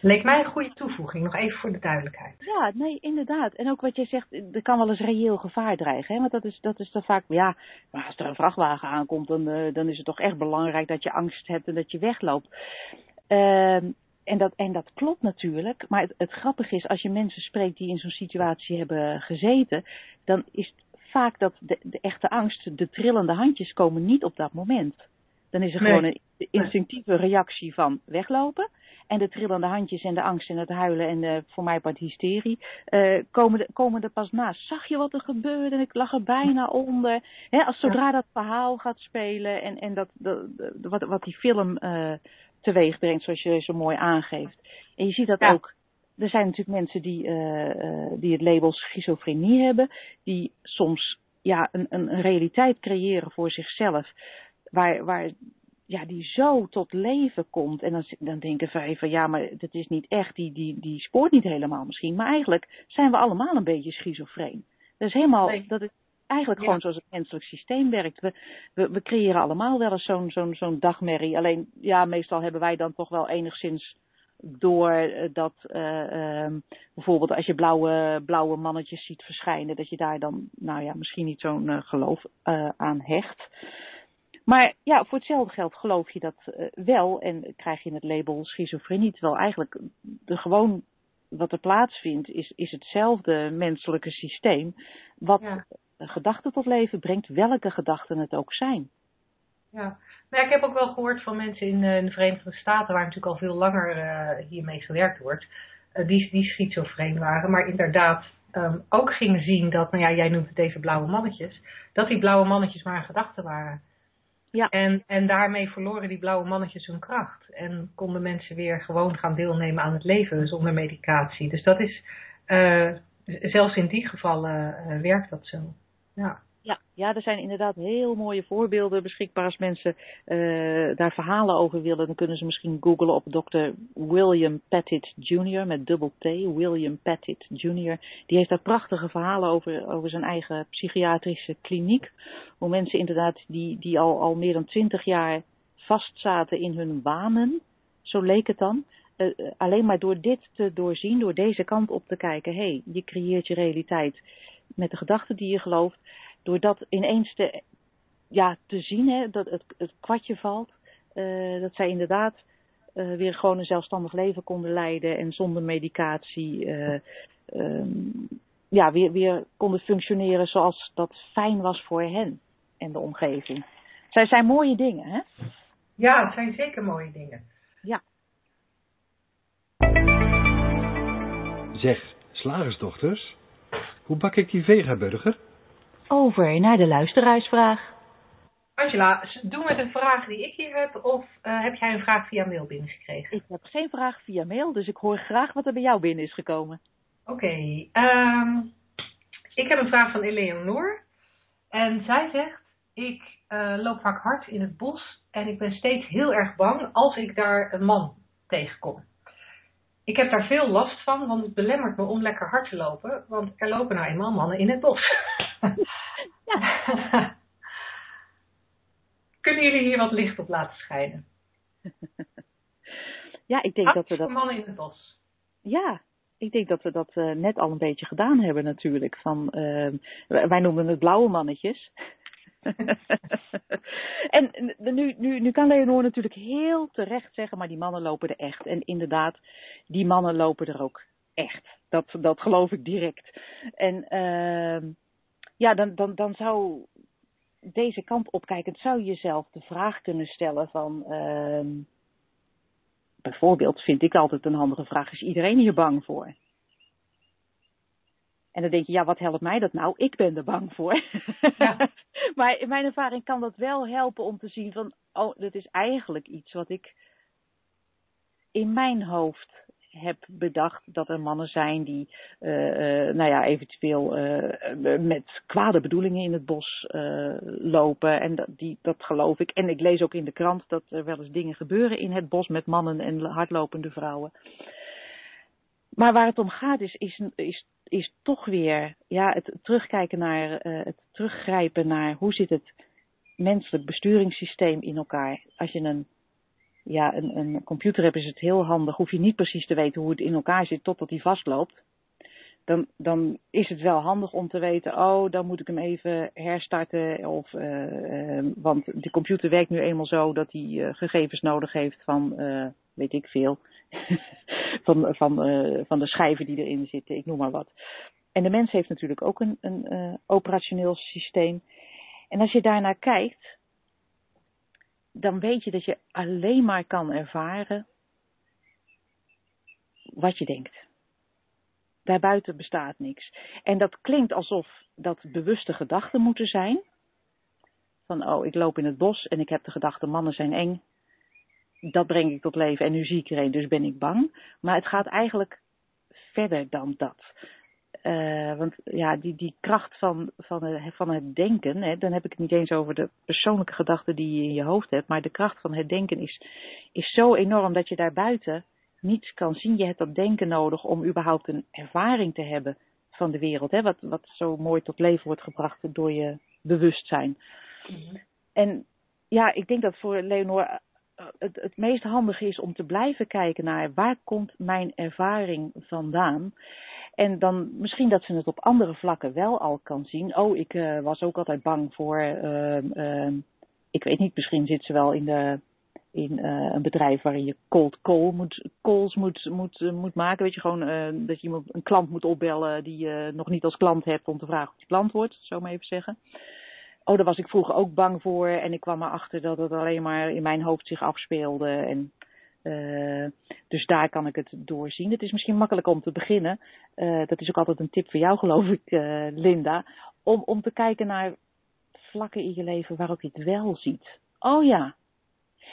Leek mij een goede toevoeging, nog even voor de duidelijkheid. Ja, nee, inderdaad. En ook wat jij zegt, er kan wel eens reëel gevaar dreigen. Hè? Want dat is, dat is toch vaak, ja, maar als er een vrachtwagen aankomt, dan, uh, dan is het toch echt belangrijk dat je angst hebt en dat je wegloopt. Uh, en, dat, en dat klopt natuurlijk. Maar het, het grappige is, als je mensen spreekt die in zo'n situatie hebben gezeten, dan is vaak dat de, de echte angst, de trillende handjes komen niet op dat moment Dan is er Nee. gewoon een instinctieve reactie van weglopen. En de trillende handjes en de angst en het huilen en de, voor mij part hysterie eh, komen, er- komen er pas naast. Zag je wat er gebeurde? En ik lag er bijna onder. Als zodra dat verhaal gaat spelen en, en dat, dat, dat- wat, wat die film eh teweeg brengt, zoals je zo mooi aangeeft. En je ziet dat Ja. ook. Er zijn natuurlijk mensen die, eh, eh, die het label schizofrenie hebben, die soms ja, een, een, een realiteit creëren voor zichzelf, waar, waar ja, die zo tot leven komt. En dan, dan denken wij van ja, maar dat is niet echt, die, die, die spoort niet helemaal misschien. Maar eigenlijk zijn we allemaal een beetje schizofreen. Dat is helemaal, Nee. dat is eigenlijk Ja. gewoon zoals het menselijk systeem werkt. We, we, we creëren allemaal wel eens zo'n zo'n zo'n dagmerrie. Alleen ja, meestal hebben wij dan toch wel enigszins door eh, dat eh, ehm, bijvoorbeeld als je blauwe, blauwe mannetjes ziet verschijnen, dat je daar dan nou ja, misschien niet zo'n eh, geloof aan hecht. Maar ja, voor hetzelfde geld geloof je dat wel en krijg je het label schizofrenie. Terwijl eigenlijk de gewoon wat er plaatsvindt is, is hetzelfde menselijke systeem. Wat Ja. Gedachten tot leven brengt, welke gedachten het ook zijn. Ja. Maar ja, ik heb ook wel gehoord van mensen in, eh, in de Verenigde Staten, waar natuurlijk al veel langer eh, hiermee gewerkt wordt, eh, die, die schizofreen waren, maar inderdaad ehm, ook gingen zien dat, nou ja, jij noemt het even blauwe mannetjes, dat die blauwe mannetjes maar een gedachte waren. Ja. En, en daarmee verloren die blauwe mannetjes hun kracht. En konden mensen weer gewoon gaan deelnemen aan het leven zonder medicatie. Dus dat is, zelfs in die gevallen werkt dat zo. Ja. Ja, ja, er zijn inderdaad heel mooie voorbeelden beschikbaar. Als mensen eh, daar verhalen over willen, dan kunnen ze misschien googlen op Dr. William Pettit Jr. met dubbel T. William Pettit Jr. Die heeft daar prachtige verhalen over, over zijn eigen psychiatrische kliniek. Hoe mensen inderdaad die, die al, al meer dan twintig jaar vastzaten in hun wanen, zo leek het dan. Eh, eh, alleen maar door dit te doorzien, door deze kant op te kijken, hé, hey, je creëert je realiteit met de gedachten die je gelooft door dat ineens te, ja, te zien, hè, dat het, het kwartje valt, eh, dat zij inderdaad eh, weer gewoon een zelfstandig leven konden leiden en zonder medicatie eh, ehm, ja, weer, weer konden functioneren zoals dat fijn was voor hen en de omgeving. Zij zijn mooie dingen, hè? ja, het zijn zeker mooie dingen. Ja. Zeg, slagersdochters, hoe bak ik die vegaburger? Over naar de luisteraarsvraag. Angela, doe met een vraag die ik hier heb, of eh, heb jij een vraag via mail binnengekregen? Ik heb geen vraag via mail, dus ik hoor graag wat er bij jou binnen is gekomen. Oké, ehm, ik heb een vraag van Eleonore. En zij zegt, ik eh, loop vaak hard in het bos en ik ben steeds heel erg bang als ik daar een man tegenkom. Ik heb daar veel last van, want het belemmert me om lekker hard te lopen, want er lopen nou eenmaal mannen in het bos. Kunnen jullie hier wat licht op laten schijnen? Ja, ik denk dat we dat. mannen in het bos. Ja, ik denk dat we dat eh, net al een beetje gedaan hebben natuurlijk. Van, ehm, wij noemen het blauwe mannetjes. en nu, nu, nu kan Leonor natuurlijk heel terecht zeggen, maar die mannen lopen er echt. En inderdaad, die mannen lopen er ook echt. Dat, dat geloof ik direct. En ehm, ja, dan, dan, dan zou deze kant opkijkend, zou je jezelf de vraag kunnen stellen van... ehm, bijvoorbeeld vind ik altijd een handige vraag, is iedereen hier bang voor? En dan denk je, ja, wat helpt mij dat nou? Ik ben er bang voor. Ja. maar in mijn ervaring kan dat wel helpen om te zien van, oh, dat is eigenlijk iets wat ik in mijn hoofd heb bedacht dat er mannen zijn die, eh, eh, nou ja, eventueel eh, met kwade bedoelingen in het bos lopen. En dat, die, dat geloof ik. En ik lees ook in de krant dat er wel eens dingen gebeuren in het bos met mannen en hardlopende vrouwen. Maar waar het om gaat is, is, is, toch weer ja, het terugkijken naar, eh, het teruggrijpen naar hoe zit het menselijk besturingssysteem in elkaar. Als je een, ja, een, een computer hebt is het heel handig, hoef je niet precies te weten hoe het in elkaar zit totdat hij vastloopt. Dan, dan is het wel handig om te weten, oh, dan moet ik hem even herstarten. Of, eh, eh, want de computer werkt nu eenmaal zo dat hij eh, gegevens nodig heeft van, weet ik veel, van, van, eh, van de schijven die erin zitten, ik noem maar wat. En de mens heeft natuurlijk ook een, een eh, operationeel systeem. En als je daarnaar kijkt, dan weet je dat je alleen maar kan ervaren wat je denkt. Daarbuiten bestaat niks. En dat klinkt alsof dat bewuste gedachten moeten zijn. Van, oh, ik loop in het bos en ik heb de gedachte, mannen zijn eng. Dat breng ik tot leven en nu zie ik er een, dus ben ik bang. Maar het gaat eigenlijk verder dan dat. Uh, want ja, die, die kracht van, van, het, van het denken, hè, dan heb ik het niet eens over de persoonlijke gedachten die je in je hoofd hebt, maar de kracht van het denken is, is zo enorm dat je daarbuiten niets kan zien. Je hebt dat denken nodig om überhaupt een ervaring te hebben van de wereld, hè, wat, wat zo mooi tot leven wordt gebracht door je bewustzijn. Mm En ja, ik denk dat voor Leonor eh, het, het meest handige is om te blijven kijken naar waar komt mijn ervaring vandaan. En dan misschien dat ze het op andere vlakken wel al kan zien. Oh, ik uh, was ook altijd bang voor, uh, uh, ik weet niet, misschien zit ze wel in, de, in uh, een bedrijf waarin je cold call moet, calls moet, moet, moet maken. Weet je, gewoon dat je een klant moet opbellen die je nog niet als klant hebt om te vragen of je klant wordt, zo maar even zeggen. Oh, daar was ik vroeger ook bang voor en ik kwam erachter dat het alleen maar in mijn hoofd zich afspeelde. En uh, dus daar kan ik het doorzien. Het is misschien makkelijk om te beginnen. Uh, dat is ook altijd een tip voor jou, geloof ik, uh, Linda. Om, om te kijken naar vlakken in je leven waarop je het wel ziet. Oh ja.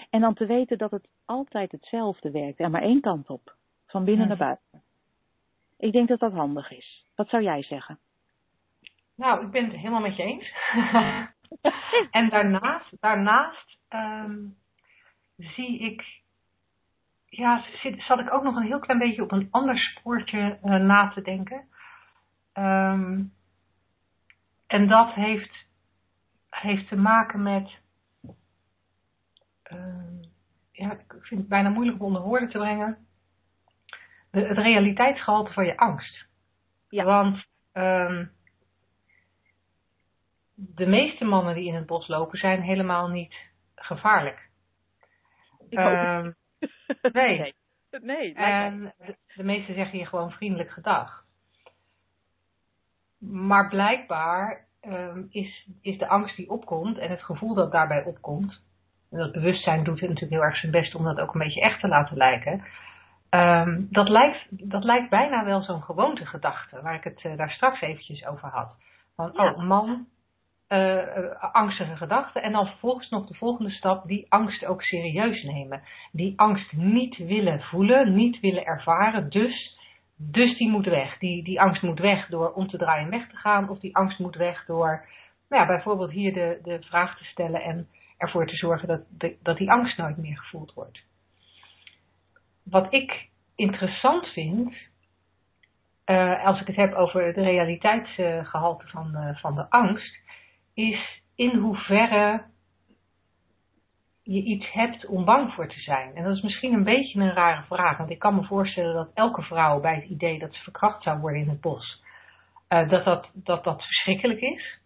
En dan te weten dat het altijd hetzelfde werkt. En maar één kant op. Van binnen naar buiten. Ik denk dat dat handig is. Wat zou jij zeggen? Nou, ik ben het helemaal met je eens. en daarnaast, daarnaast um, zie ik ja, zit, zat ik ook nog een heel klein beetje op een ander spoortje uh, na te denken. Um, en dat heeft, heeft te maken met. Uh, ja, ik vind het bijna moeilijk om onder woorden te brengen. De, het realiteitsgehalte van je angst. Ja. Want um, de meeste mannen die in het bos lopen zijn helemaal niet gevaarlijk. Ik um, Nee. nee. en de, de meesten zeggen je gewoon vriendelijk gedag. Maar blijkbaar um, is, is de angst die opkomt en het gevoel dat daarbij opkomt, en dat bewustzijn doet natuurlijk heel erg zijn best om dat ook een beetje echt te laten lijken. Um, dat, lijkt, dat lijkt bijna wel zo'n gewoontegedachte, waar ik het uh, daar straks eventjes over had. Van, ja. oh man, uh, angstige gedachten. En dan vervolgens nog de volgende stap, die angst ook serieus nemen. Die angst niet willen voelen, niet willen ervaren. Dus, dus die moet weg. Die, die angst moet weg door om te draaien weg te gaan. Of die angst moet weg door nou ja, bijvoorbeeld hier de, de vraag te stellen en ervoor te zorgen dat, dat die angst nooit meer gevoeld wordt. Wat ik interessant vind, uh, als ik het heb over het realiteitsgehalte van, van de angst, is in hoeverre je iets hebt om bang voor te zijn. En dat is misschien een beetje een rare vraag, want ik kan me voorstellen dat elke vrouw bij het idee dat ze verkracht zou worden in het bos, uh, dat, dat, dat dat verschrikkelijk is.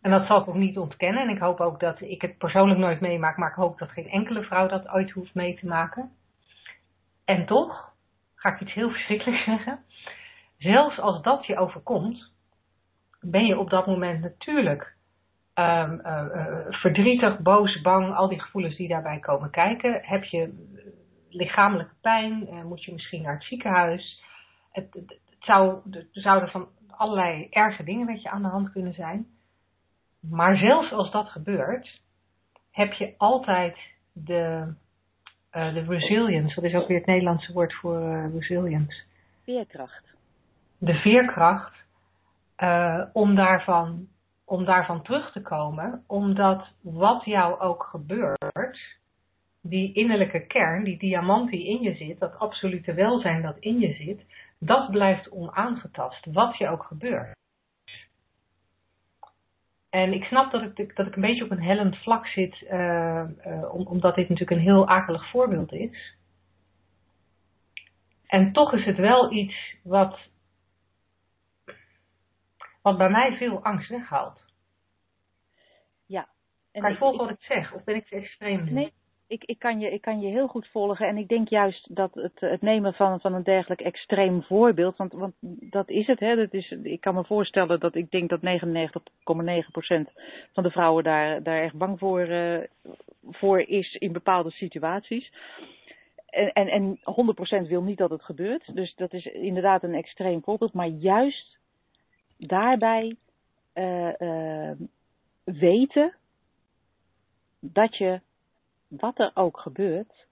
En dat zal ik ook niet ontkennen. En ik hoop ook dat ik het persoonlijk nooit meemaak, maar ik hoop dat geen enkele vrouw dat ooit hoeft mee te maken. En toch, ga ik iets heel verschrikkelijks zeggen. Zelfs als dat je overkomt, ben je op dat moment natuurlijk um, uh, verdrietig, boos, bang, al die gevoelens die daarbij komen kijken. Heb je lichamelijke pijn? Uh, moet je misschien naar het ziekenhuis? Het, het, het zou, er zouden van allerlei erge dingen met je aan de hand kunnen zijn. Maar zelfs als dat gebeurt, heb je altijd de, uh, de resilience. Dat is ook weer het Nederlandse woord voor resilience. Veerkracht. De veerkracht om daarvan om daarvan terug te komen, omdat wat jou ook gebeurt, die innerlijke kern, die diamant die in je zit, dat absolute welzijn dat in je zit, dat blijft onaangetast, wat je ook gebeurt. En ik snap dat ik, dat ik een beetje op een hellend vlak zit, uh, uh, omdat dit natuurlijk een heel akelig voorbeeld is. En toch is het wel iets wat wat bij mij veel angst weghaalt. En kan je volgen wat ik zeg? Of ben ik te extreem nu? Nee, ik, ik, kan je, ik kan je heel goed volgen. En ik denk juist dat het, het nemen van, van een dergelijk extreem voorbeeld, want, want dat is het. Hè, dat is, ik kan me voorstellen dat ik denk dat 99,9% van de vrouwen daar, daar echt bang voor, uh, voor is in bepaalde situaties. En, en, en 100% wil niet dat het gebeurt. Dus dat is inderdaad een extreem voorbeeld. Maar juist daarbij uh, weten dat je, wat er ook gebeurt,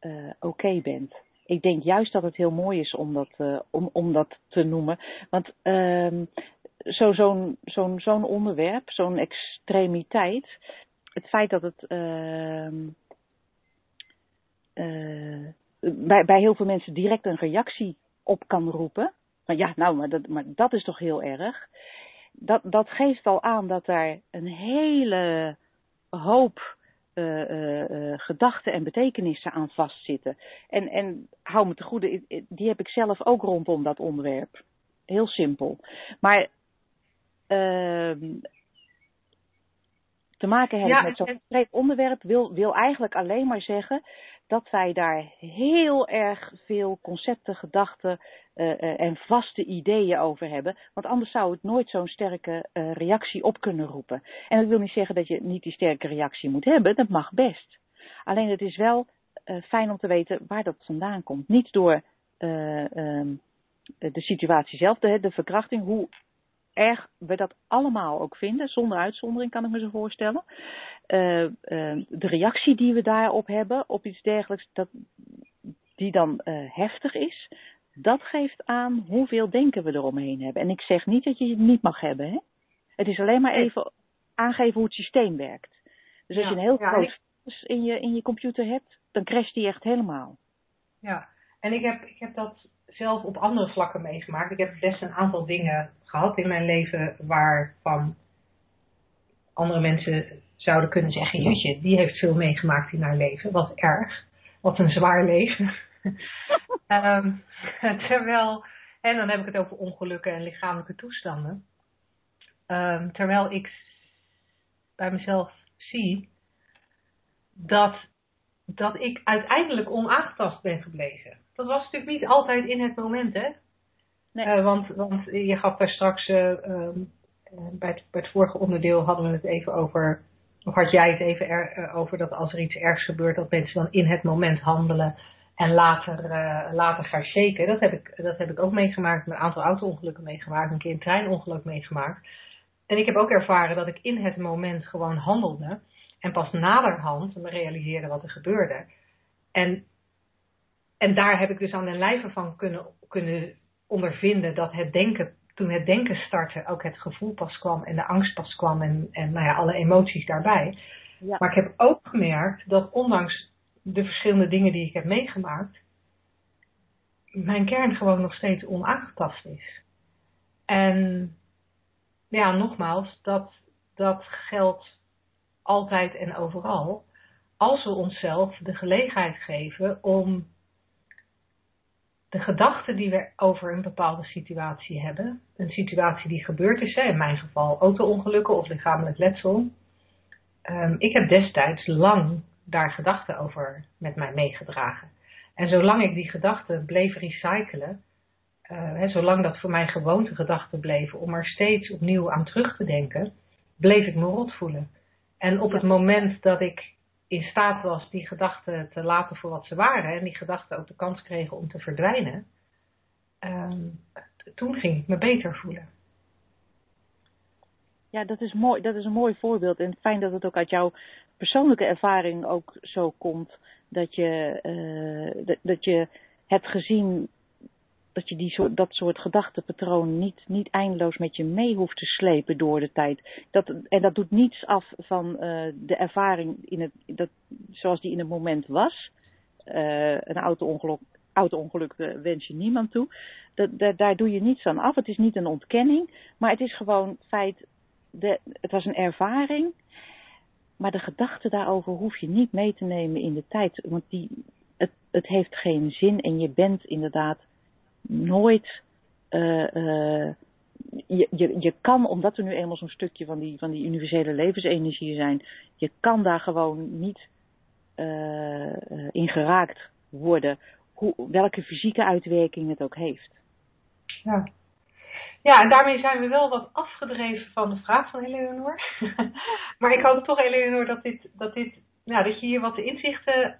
uh, oké bent. Ik denk juist dat het heel mooi is om dat, uh, om, om dat te noemen. Want uh, zo'n zo zo'n zo'n onderwerp, zo'n extremiteit, het feit dat het uh, bij, bij heel veel mensen direct een reactie op kan roepen. Maar ja, nou, maar dat, maar dat is toch heel erg. Dat, dat geeft al aan dat daar een hele hoop uh, uh, gedachten en betekenissen aan vastzitten. En, en hou me te goede, die heb ik zelf ook rondom dat onderwerp. Heel simpel. Maar ehm, te maken hebben met zo'n en... onderwerp wil, wil eigenlijk alleen maar zeggen dat wij daar heel erg veel concepten, gedachten uh, uh, en vaste ideeën over hebben. Want anders zou het nooit zo'n sterke uh, reactie op kunnen roepen. En dat wil niet zeggen dat je niet die sterke reactie moet hebben, dat mag best. Alleen het is wel fijn om te weten waar dat vandaan komt. Niet door ehm, de situatie zelf, de verkrachting, hoe erg we dat allemaal ook vinden, zonder uitzondering kan ik me zo voorstellen. Uh, uh, de reactie die we daarop hebben, op iets dergelijks, dat, die dan uh, heftig is, dat geeft aan hoeveel denken we eromheen hebben. En ik zeg niet dat je het niet mag hebben. Hè? Het is alleen maar even aangeven hoe het systeem werkt. Dus als ja, je een heel ja, groot in, je, in je computer hebt, dan crasht die echt helemaal. Ja, en ik heb, ik heb dat zelf op andere vlakken meegemaakt. Ik heb best een aantal dingen gehad in mijn leven waarvan andere mensen zouden kunnen zeggen: Jutje, die heeft veel meegemaakt in haar leven. Wat erg. Wat een zwaar leven. um, terwijl, en dan heb ik het over ongelukken en lichamelijke toestanden. Um, terwijl ik bij mezelf zie dat, dat ik uiteindelijk onaangetast ben gebleven dat was natuurlijk niet altijd in het moment, hè? Nee. Uh, want, want je gaf daar straks, uh, um, bij, het, bij, het, vorige onderdeel hadden we het even over, of had jij het even er, over dat als er iets ergs gebeurt, dat mensen dan in het moment handelen en later, later gaan shaken. Dat heb, ik, dat heb ik ook meegemaakt, een aantal auto-ongelukken meegemaakt, een keer een treinongeluk meegemaakt. En ik heb ook ervaren dat ik in het moment gewoon handelde en pas naderhand me realiseerde wat er gebeurde. En en daar heb ik dus aan den lijve van kunnen, kunnen ondervinden dat het denken, toen het denken startte, ook het gevoel pas kwam en de angst pas kwam en, en nou ja, alle emoties daarbij. Ja. Maar ik heb ook gemerkt dat ondanks de verschillende dingen die ik heb meegemaakt, mijn kern gewoon nog steeds onaangetast is. En ja, nogmaals, dat, dat geldt altijd en overal. Als we onszelf de gelegenheid geven om de gedachten die we over een bepaalde situatie hebben, een situatie die gebeurd is, in mijn geval auto-ongelukken of lichamelijk letsel. Um, ik heb destijds lang daar gedachten over met mij meegedragen. En zolang ik die gedachten bleef recyclen, uh, zolang dat voor mij gewoonte gedachten bleven om er steeds opnieuw aan terug te denken, bleef ik me rot voelen. En op het moment dat ik in staat was die gedachten te laten voor wat ze waren en die gedachten ook de kans kregen om te verdwijnen, um, toen ging ik me beter voelen. Ja, dat is mooi. Dat is een mooi voorbeeld. En fijn dat het ook uit jouw persoonlijke ervaring ook zo komt dat je, uh, dat, dat je hebt gezien dat je die soort, dat soort gedachtepatroon niet, niet eindeloos met je mee hoeft te slepen door de tijd. Dat, en dat doet niets af van uh, de ervaring in het, dat, zoals die in het moment was. Uh, een auto-ongeluk, auto-ongeluk wens je niemand toe. Dat, dat, daar doe je niets aan af. Het is niet een ontkenning, maar het is gewoon feit. De, het was een ervaring. Maar de gedachte daarover hoef je niet mee te nemen in de tijd. Want die, het, het heeft geen zin en je bent inderdaad nooit. Uh, uh, je, je, je kan, omdat er nu eenmaal zo'n stukje van die, van die universele levensenergie zijn, je kan daar gewoon niet uh, in geraakt worden, hoe, welke fysieke uitwerking het ook heeft. Ja. Ja, en daarmee zijn we wel wat afgedreven van de vraag van Eleonor. maar ik hoop toch, Eleonor, dat, dit, dat, dit, nou, dat je hier wat inzichten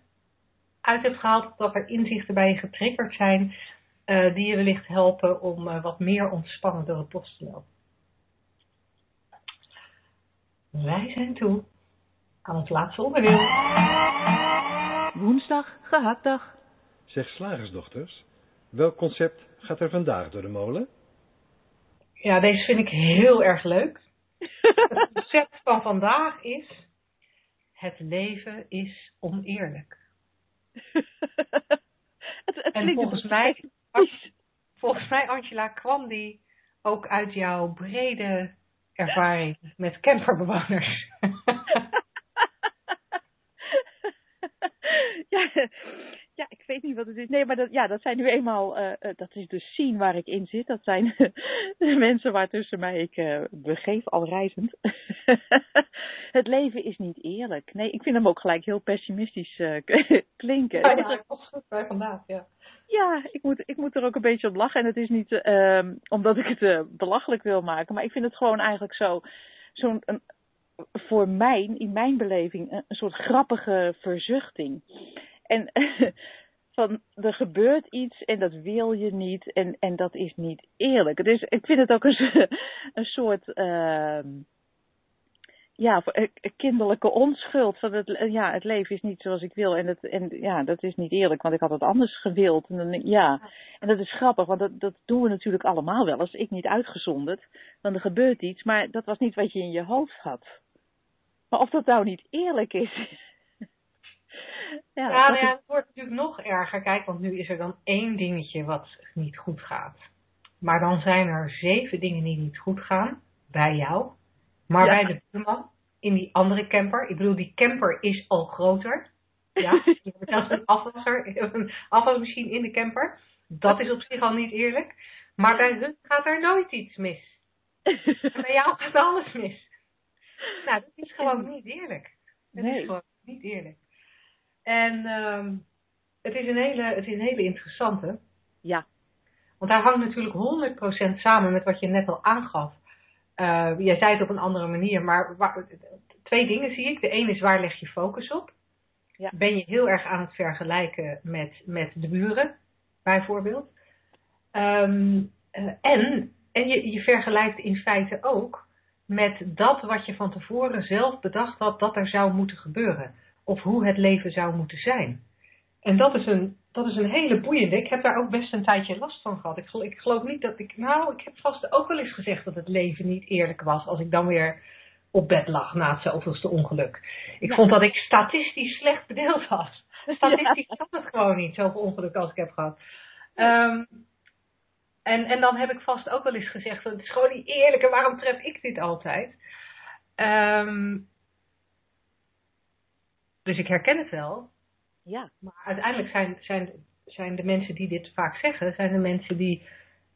uit hebt gehaald. Dat er inzichten bij je getriggerd zijn. Uh, die je wellicht helpen om uh, wat meer ontspannen door het bos te lopen. Wij zijn toe aan het laatste onderdeel. Woensdag, gehaktdag. Zeg slagersdochters, welk concept gaat er vandaag door de molen? Ja, deze vind ik heel erg leuk. Het concept van vandaag is: het leven is oneerlijk. het, het en volgens mij, volgens mij, Angela, kwam die ook uit jouw brede ervaring met camperbewoners. ja, ja, ik weet niet wat het is. Nee, maar dat, ja, dat zijn nu eenmaal, uh, dat is de scene waar ik in zit. Dat zijn de mensen waartussen mij ik uh, begeef, al reizend. het leven is niet eerlijk. Nee, ik vind hem ook gelijk heel pessimistisch uh, klinken. Ja, dat is goed bij vandaag, ja. Ja, ik moet, ik moet er ook een beetje om lachen. En het is niet uh, omdat ik het belachelijk wil maken, maar ik vind het gewoon eigenlijk zo, zo'n, voor mij, in mijn beleving, een, een soort grappige verzuchting. En van er gebeurt iets en dat wil je niet en, en dat is niet eerlijk. Dus ik vind het ook een, soort uh, ja, kinderlijke onschuld. Van het, ja, het leven is niet zoals ik wil en, het, en ja, dat is niet eerlijk, want ik had het anders gewild. En dan, ja, en dat is grappig, want dat, dat doen we natuurlijk allemaal wel eens. Ik niet uitgezonderd, want er gebeurt iets, maar dat was niet wat je in je hoofd had. Maar of dat nou niet eerlijk is, ja, nou het wordt natuurlijk nog erger. Kijk, want nu is er dan één dingetje wat niet goed gaat. Maar dan zijn er zeven dingen die niet goed gaan bij jou. Maar bij de buurman, in die andere camper. Ik bedoel, die camper is al groter. Ja, je hebt zelfs een afwasser, een afwasmachine in de camper. Dat is op zich al niet eerlijk. Maar bij hun gaat er nooit iets mis. En bij jou gaat alles mis. Nou, dat is gewoon niet eerlijk. Dat nee. is gewoon niet eerlijk. En um, het, is een hele, het is een hele interessante. Ja. Want daar hangt natuurlijk 100% samen met wat je net al aangaf. Uh, jij zei het op een andere manier, maar waar, twee dingen zie ik. De ene is waar leg je focus op? Ja. Ben je heel erg aan het vergelijken met, met de buren, bijvoorbeeld? Um, uh, en en je, je vergelijkt in feite ook met dat wat je van tevoren zelf bedacht had dat er zou moeten gebeuren of hoe het leven zou moeten zijn. En dat is een, dat is een hele boeiende. Ik heb daar ook best een tijdje last van gehad. Ik, ik geloof niet dat ik. Nou, ik heb vast ook wel eens gezegd dat het leven niet eerlijk was. Als ik dan weer op bed lag na het zoveelste ongeluk. Ik vond dat ik statistisch slecht bedeeld was. Statistisch ja. het gewoon niet, zoveel ongeluk als ik heb gehad. Um, en, en dan heb ik vast ook wel eens gezegd: dat het is gewoon niet eerlijk en waarom tref ik dit altijd? Um, dus ik herken het wel. Ja. Maar uiteindelijk zijn, zijn, zijn de mensen die dit vaak zeggen, zijn de mensen die,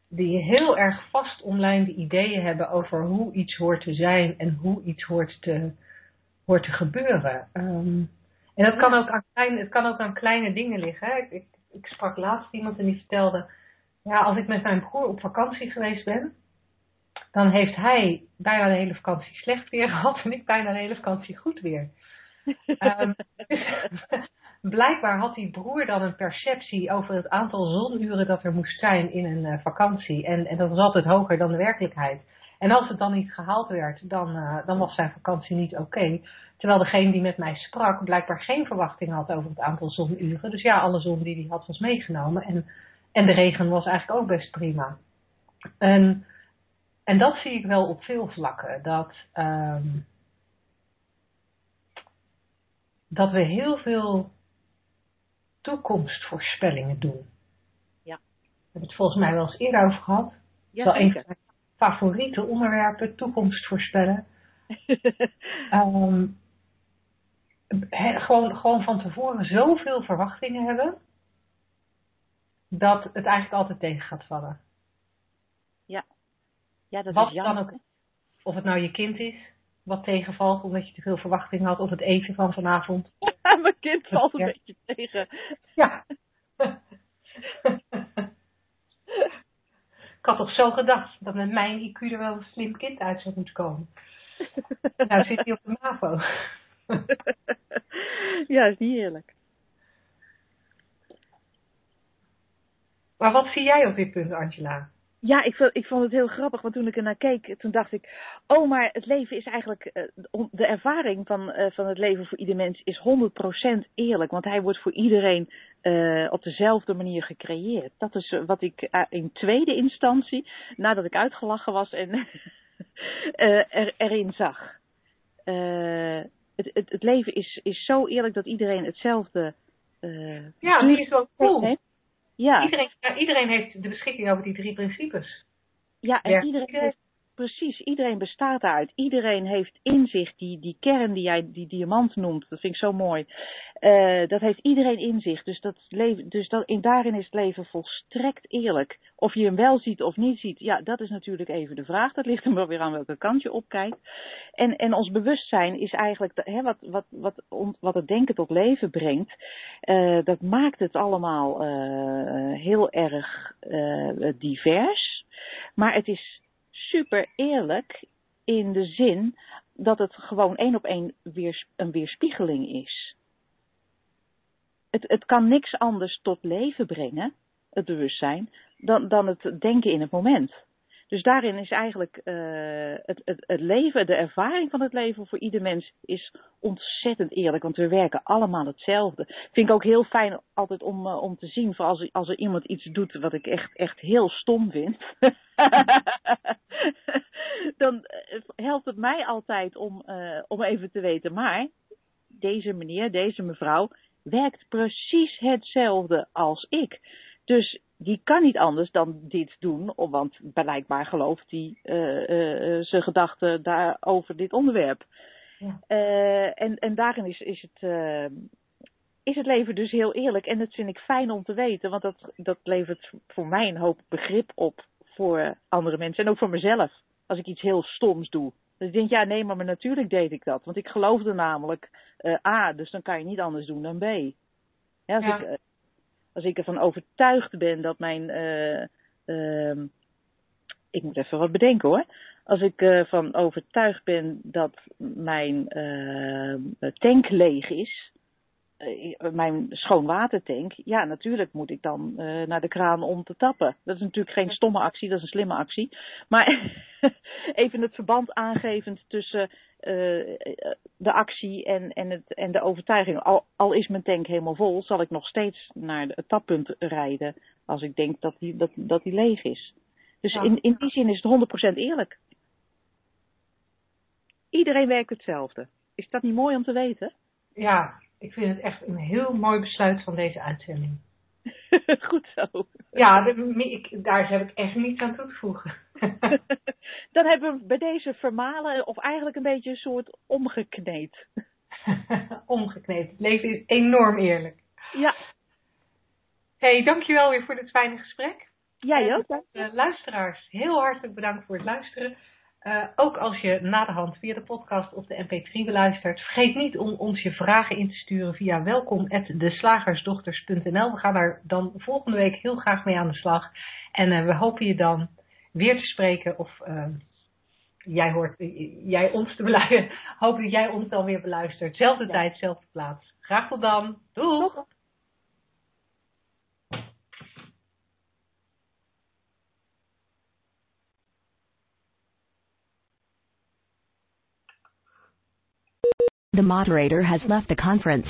die heel erg vast omlijnde ideeën hebben over hoe iets hoort te zijn en hoe iets hoort te, hoort te gebeuren. Um, en dat kan, ook aan kleine, het kan ook aan kleine dingen liggen. Ik, ik, ik sprak laatst iemand en die vertelde, ja, als ik met mijn broer op vakantie geweest ben, dan heeft hij bijna de hele vakantie slecht weer gehad en ik bijna de hele vakantie goed weer. Um, blijkbaar had die broer dan een perceptie over het aantal zonuren dat er moest zijn in een uh, vakantie. En, en dat was altijd hoger dan de werkelijkheid. En als het dan niet gehaald werd, dan, uh, dan was zijn vakantie niet oké. Terwijl degene die met mij sprak blijkbaar geen verwachting had over het aantal zonuren. Dus ja, alle zon die hij had was meegenomen. En, en de regen was eigenlijk ook best prima. En, en dat zie ik wel op veel vlakken. Dat, um, dat we heel veel toekomstvoorspellingen doen. Ja. We hebben het volgens mij wel eens eerder over gehad. Ja, is een van mijn favoriete onderwerpen, toekomst voorspellen. um, gewoon, gewoon van tevoren zoveel verwachtingen hebben, dat het eigenlijk altijd tegen gaat vallen. Ja, ja dat Wat is jammer. Dan ook, of het nou je kind is, wat tegenvalt omdat je te veel verwachting had op het eten van vanavond. Ja, mijn kind valt een beetje tegen. Ja. Ik had toch zo gedacht dat met mijn IQ er wel een slim kind uit zou moeten komen. nou zit hij op de MAVO. ja, is niet eerlijk. Maar wat zie jij op dit punt, Angela? Ja, ik vond, ik vond het heel grappig, want toen ik er naar keek, toen dacht ik, oh, maar het leven is eigenlijk, uh, de ervaring van, uh, van het leven voor ieder mens is 100% eerlijk, want hij wordt voor iedereen uh, op dezelfde manier gecreëerd. Dat is wat ik in tweede instantie, nadat ik uitgelachen was en er, erin zag. Het, het, het, leven is, is zo eerlijk dat iedereen hetzelfde. ja, die is wel cool. Heeft. Ja. Iedereen, iedereen heeft de beschikking over die drie principes. Ja, en iedereen, heeft, precies, iedereen bestaat daaruit. Iedereen heeft in zich die, die kern die jij die diamant noemt. Dat vind ik zo mooi. Uh, dat heeft iedereen in zich. Dus, dat leven, dus dat, in, daarin is het leven volstrekt eerlijk. Of je hem wel ziet of niet ziet, ja, dat is natuurlijk even de vraag. Dat ligt er wel weer aan welke kant je opkijkt. En, en ons bewustzijn is eigenlijk hè, wat, wat, wat, wat het denken tot leven brengt. Uh, dat maakt het allemaal uh, heel erg divers. Maar het is super eerlijk in de zin dat het gewoon één op één weer, een weerspiegeling is. Het, het kan niks anders tot leven brengen, het bewustzijn, dan, dan het denken in het moment. Dus daarin is eigenlijk uh, het, het, het, leven, de ervaring van het leven voor ieder mens is ontzettend eerlijk. Want we werken allemaal hetzelfde. Vind ik ook heel fijn altijd om, uh, om te zien. Voor als, als er iemand iets doet wat ik echt, echt heel stom vind. dan eh, helpt het mij altijd om, om even te weten. Maar deze meneer, deze mevrouw werkt precies hetzelfde als ik. Dus die kan niet anders dan dit doen, want blijkbaar gelooft hij uh, uh, zijn gedachten daar over dit onderwerp. Ja. Uh, en, en daarin is, is, het, is het leven dus heel eerlijk. En dat vind ik fijn om te weten, want dat, dat levert voor mij een hoop begrip op voor andere mensen en ook voor mezelf. Als ik iets heel stoms doe. Dan denk ik, ja, nee, maar, maar natuurlijk deed ik dat. Want ik geloofde namelijk A, dus dan kan je niet anders doen dan B. Ja, als ja. ik als ik ervan overtuigd ben dat mijn. Uh, ik moet even wat bedenken hoor. Als ik ervan uh, overtuigd ben dat mijn uh, tank leeg is, mijn schoonwatertank, ja, natuurlijk moet ik dan uh, naar de kraan om te tappen. Dat is natuurlijk geen stomme actie, dat is een slimme actie. Maar even het verband aangevend tussen uh, de actie en, en, het, en de overtuiging. Al, al is mijn tank helemaal vol, zal ik nog steeds naar het tappunt rijden als ik denk dat die, dat, dat die leeg is. Dus ja. in, in die zin is het 100% eerlijk. Iedereen werkt hetzelfde. Is dat niet mooi om te weten? Ja, ik vind het echt een heel mooi besluit van deze uitzending. Goed zo. Ja, ik, daar heb ik echt niets aan toe te voegen. Dan hebben we bij deze vermalen, of eigenlijk een beetje een soort omgekneed. omgekneed. Het leven is enorm eerlijk. Ja. hey, dankjewel weer voor dit fijne gesprek. Jij ook. Uh, luisteraars, heel hartelijk bedankt voor het luisteren. Uh, ook als je na de hand via de podcast of de mp3 beluistert, vergeet niet om ons je vragen in te sturen via welkom@deslagersdochters.nl. We gaan daar dan volgende week heel graag mee aan de slag. En uh, we hopen je dan weer te spreken of uh, jij hoort jij ons te beluisteren. Hopen dat jij ons dan weer beluistert. Zelfde ja. tijd, zelfde plaats. Graag tot dan. Doeg. The moderator has left the conference.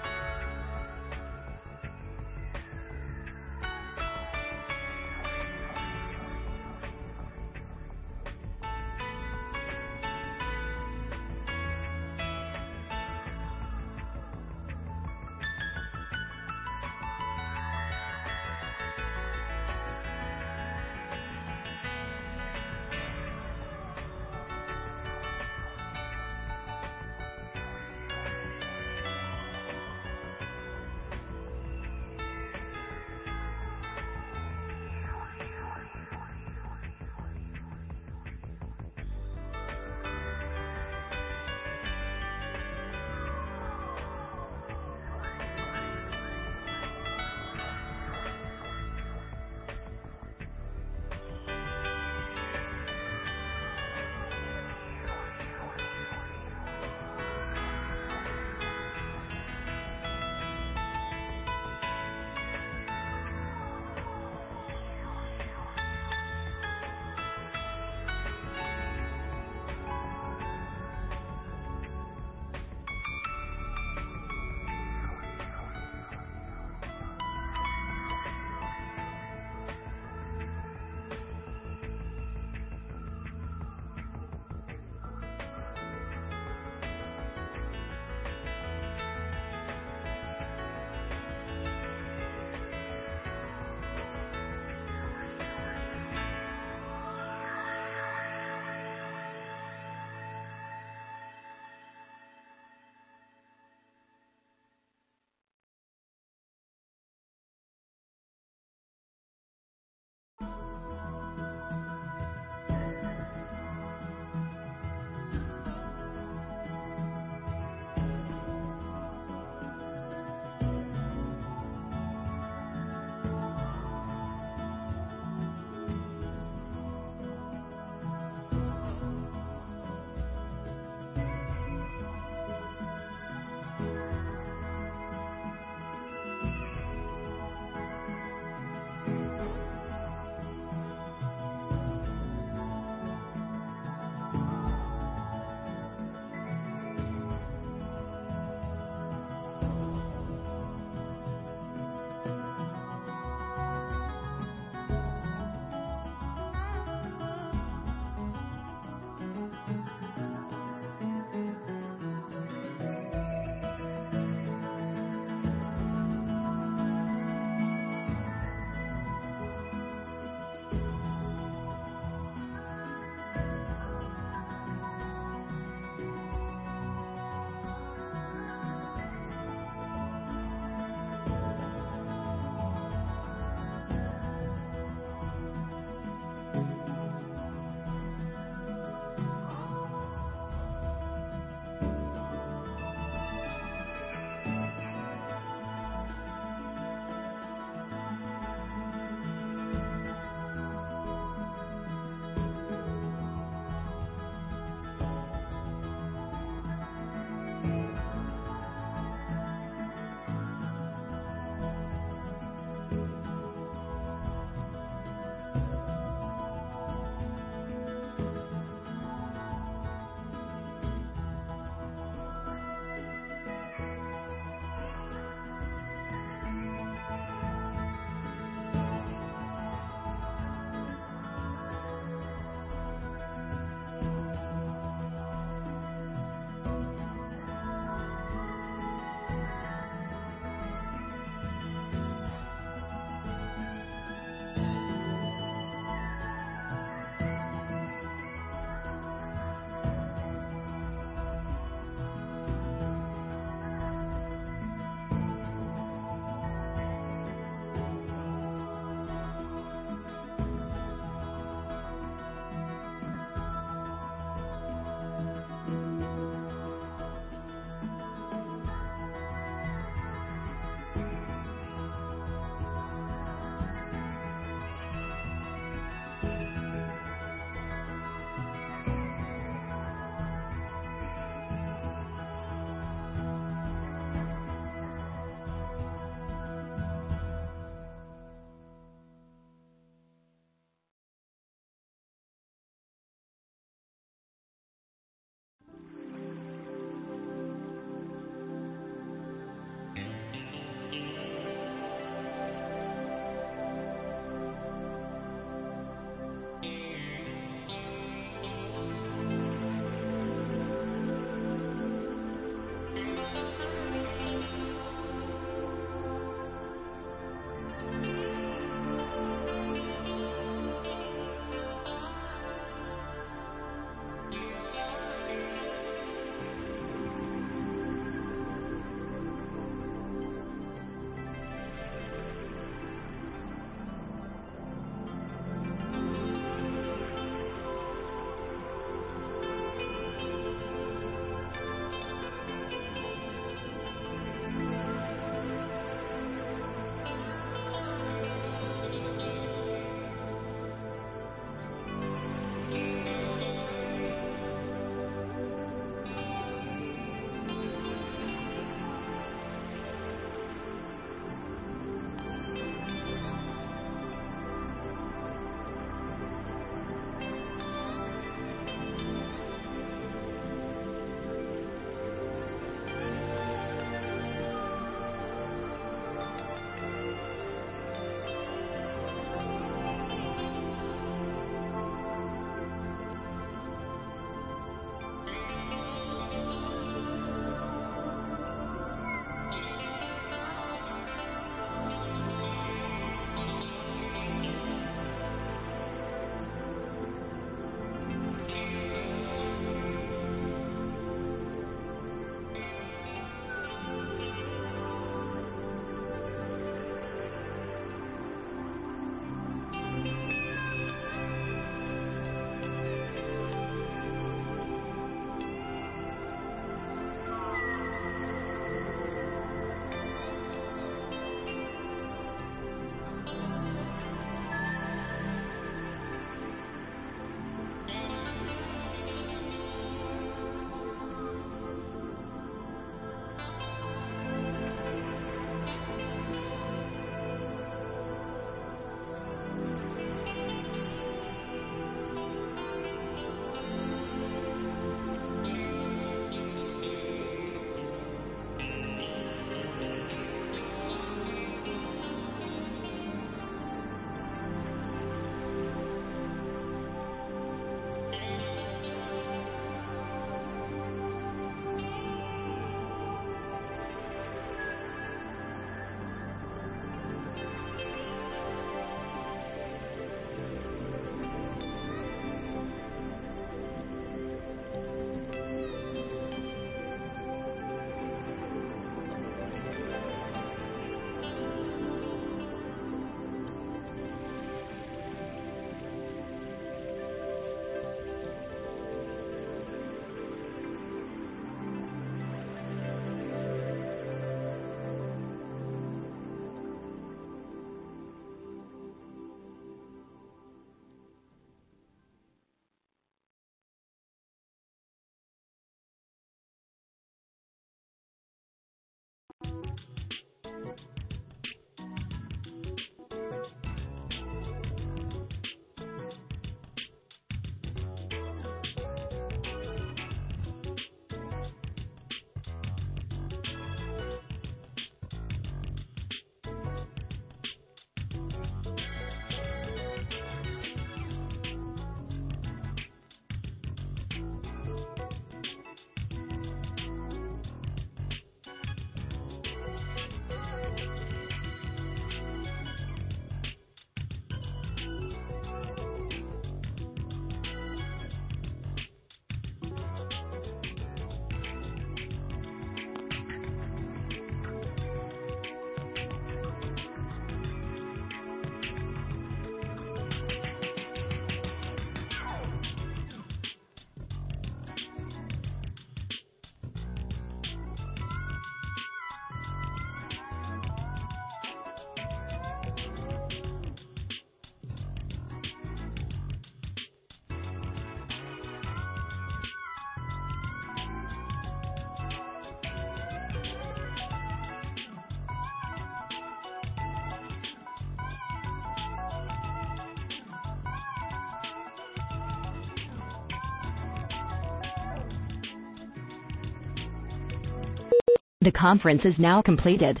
The conference is now completed.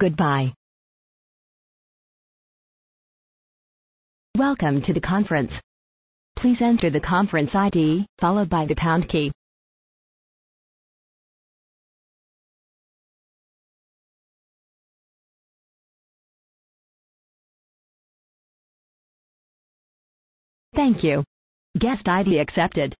Goodbye. Welcome to the conference. Please enter the conference ID, followed by the pound key. Thank you. Guest ID accepted.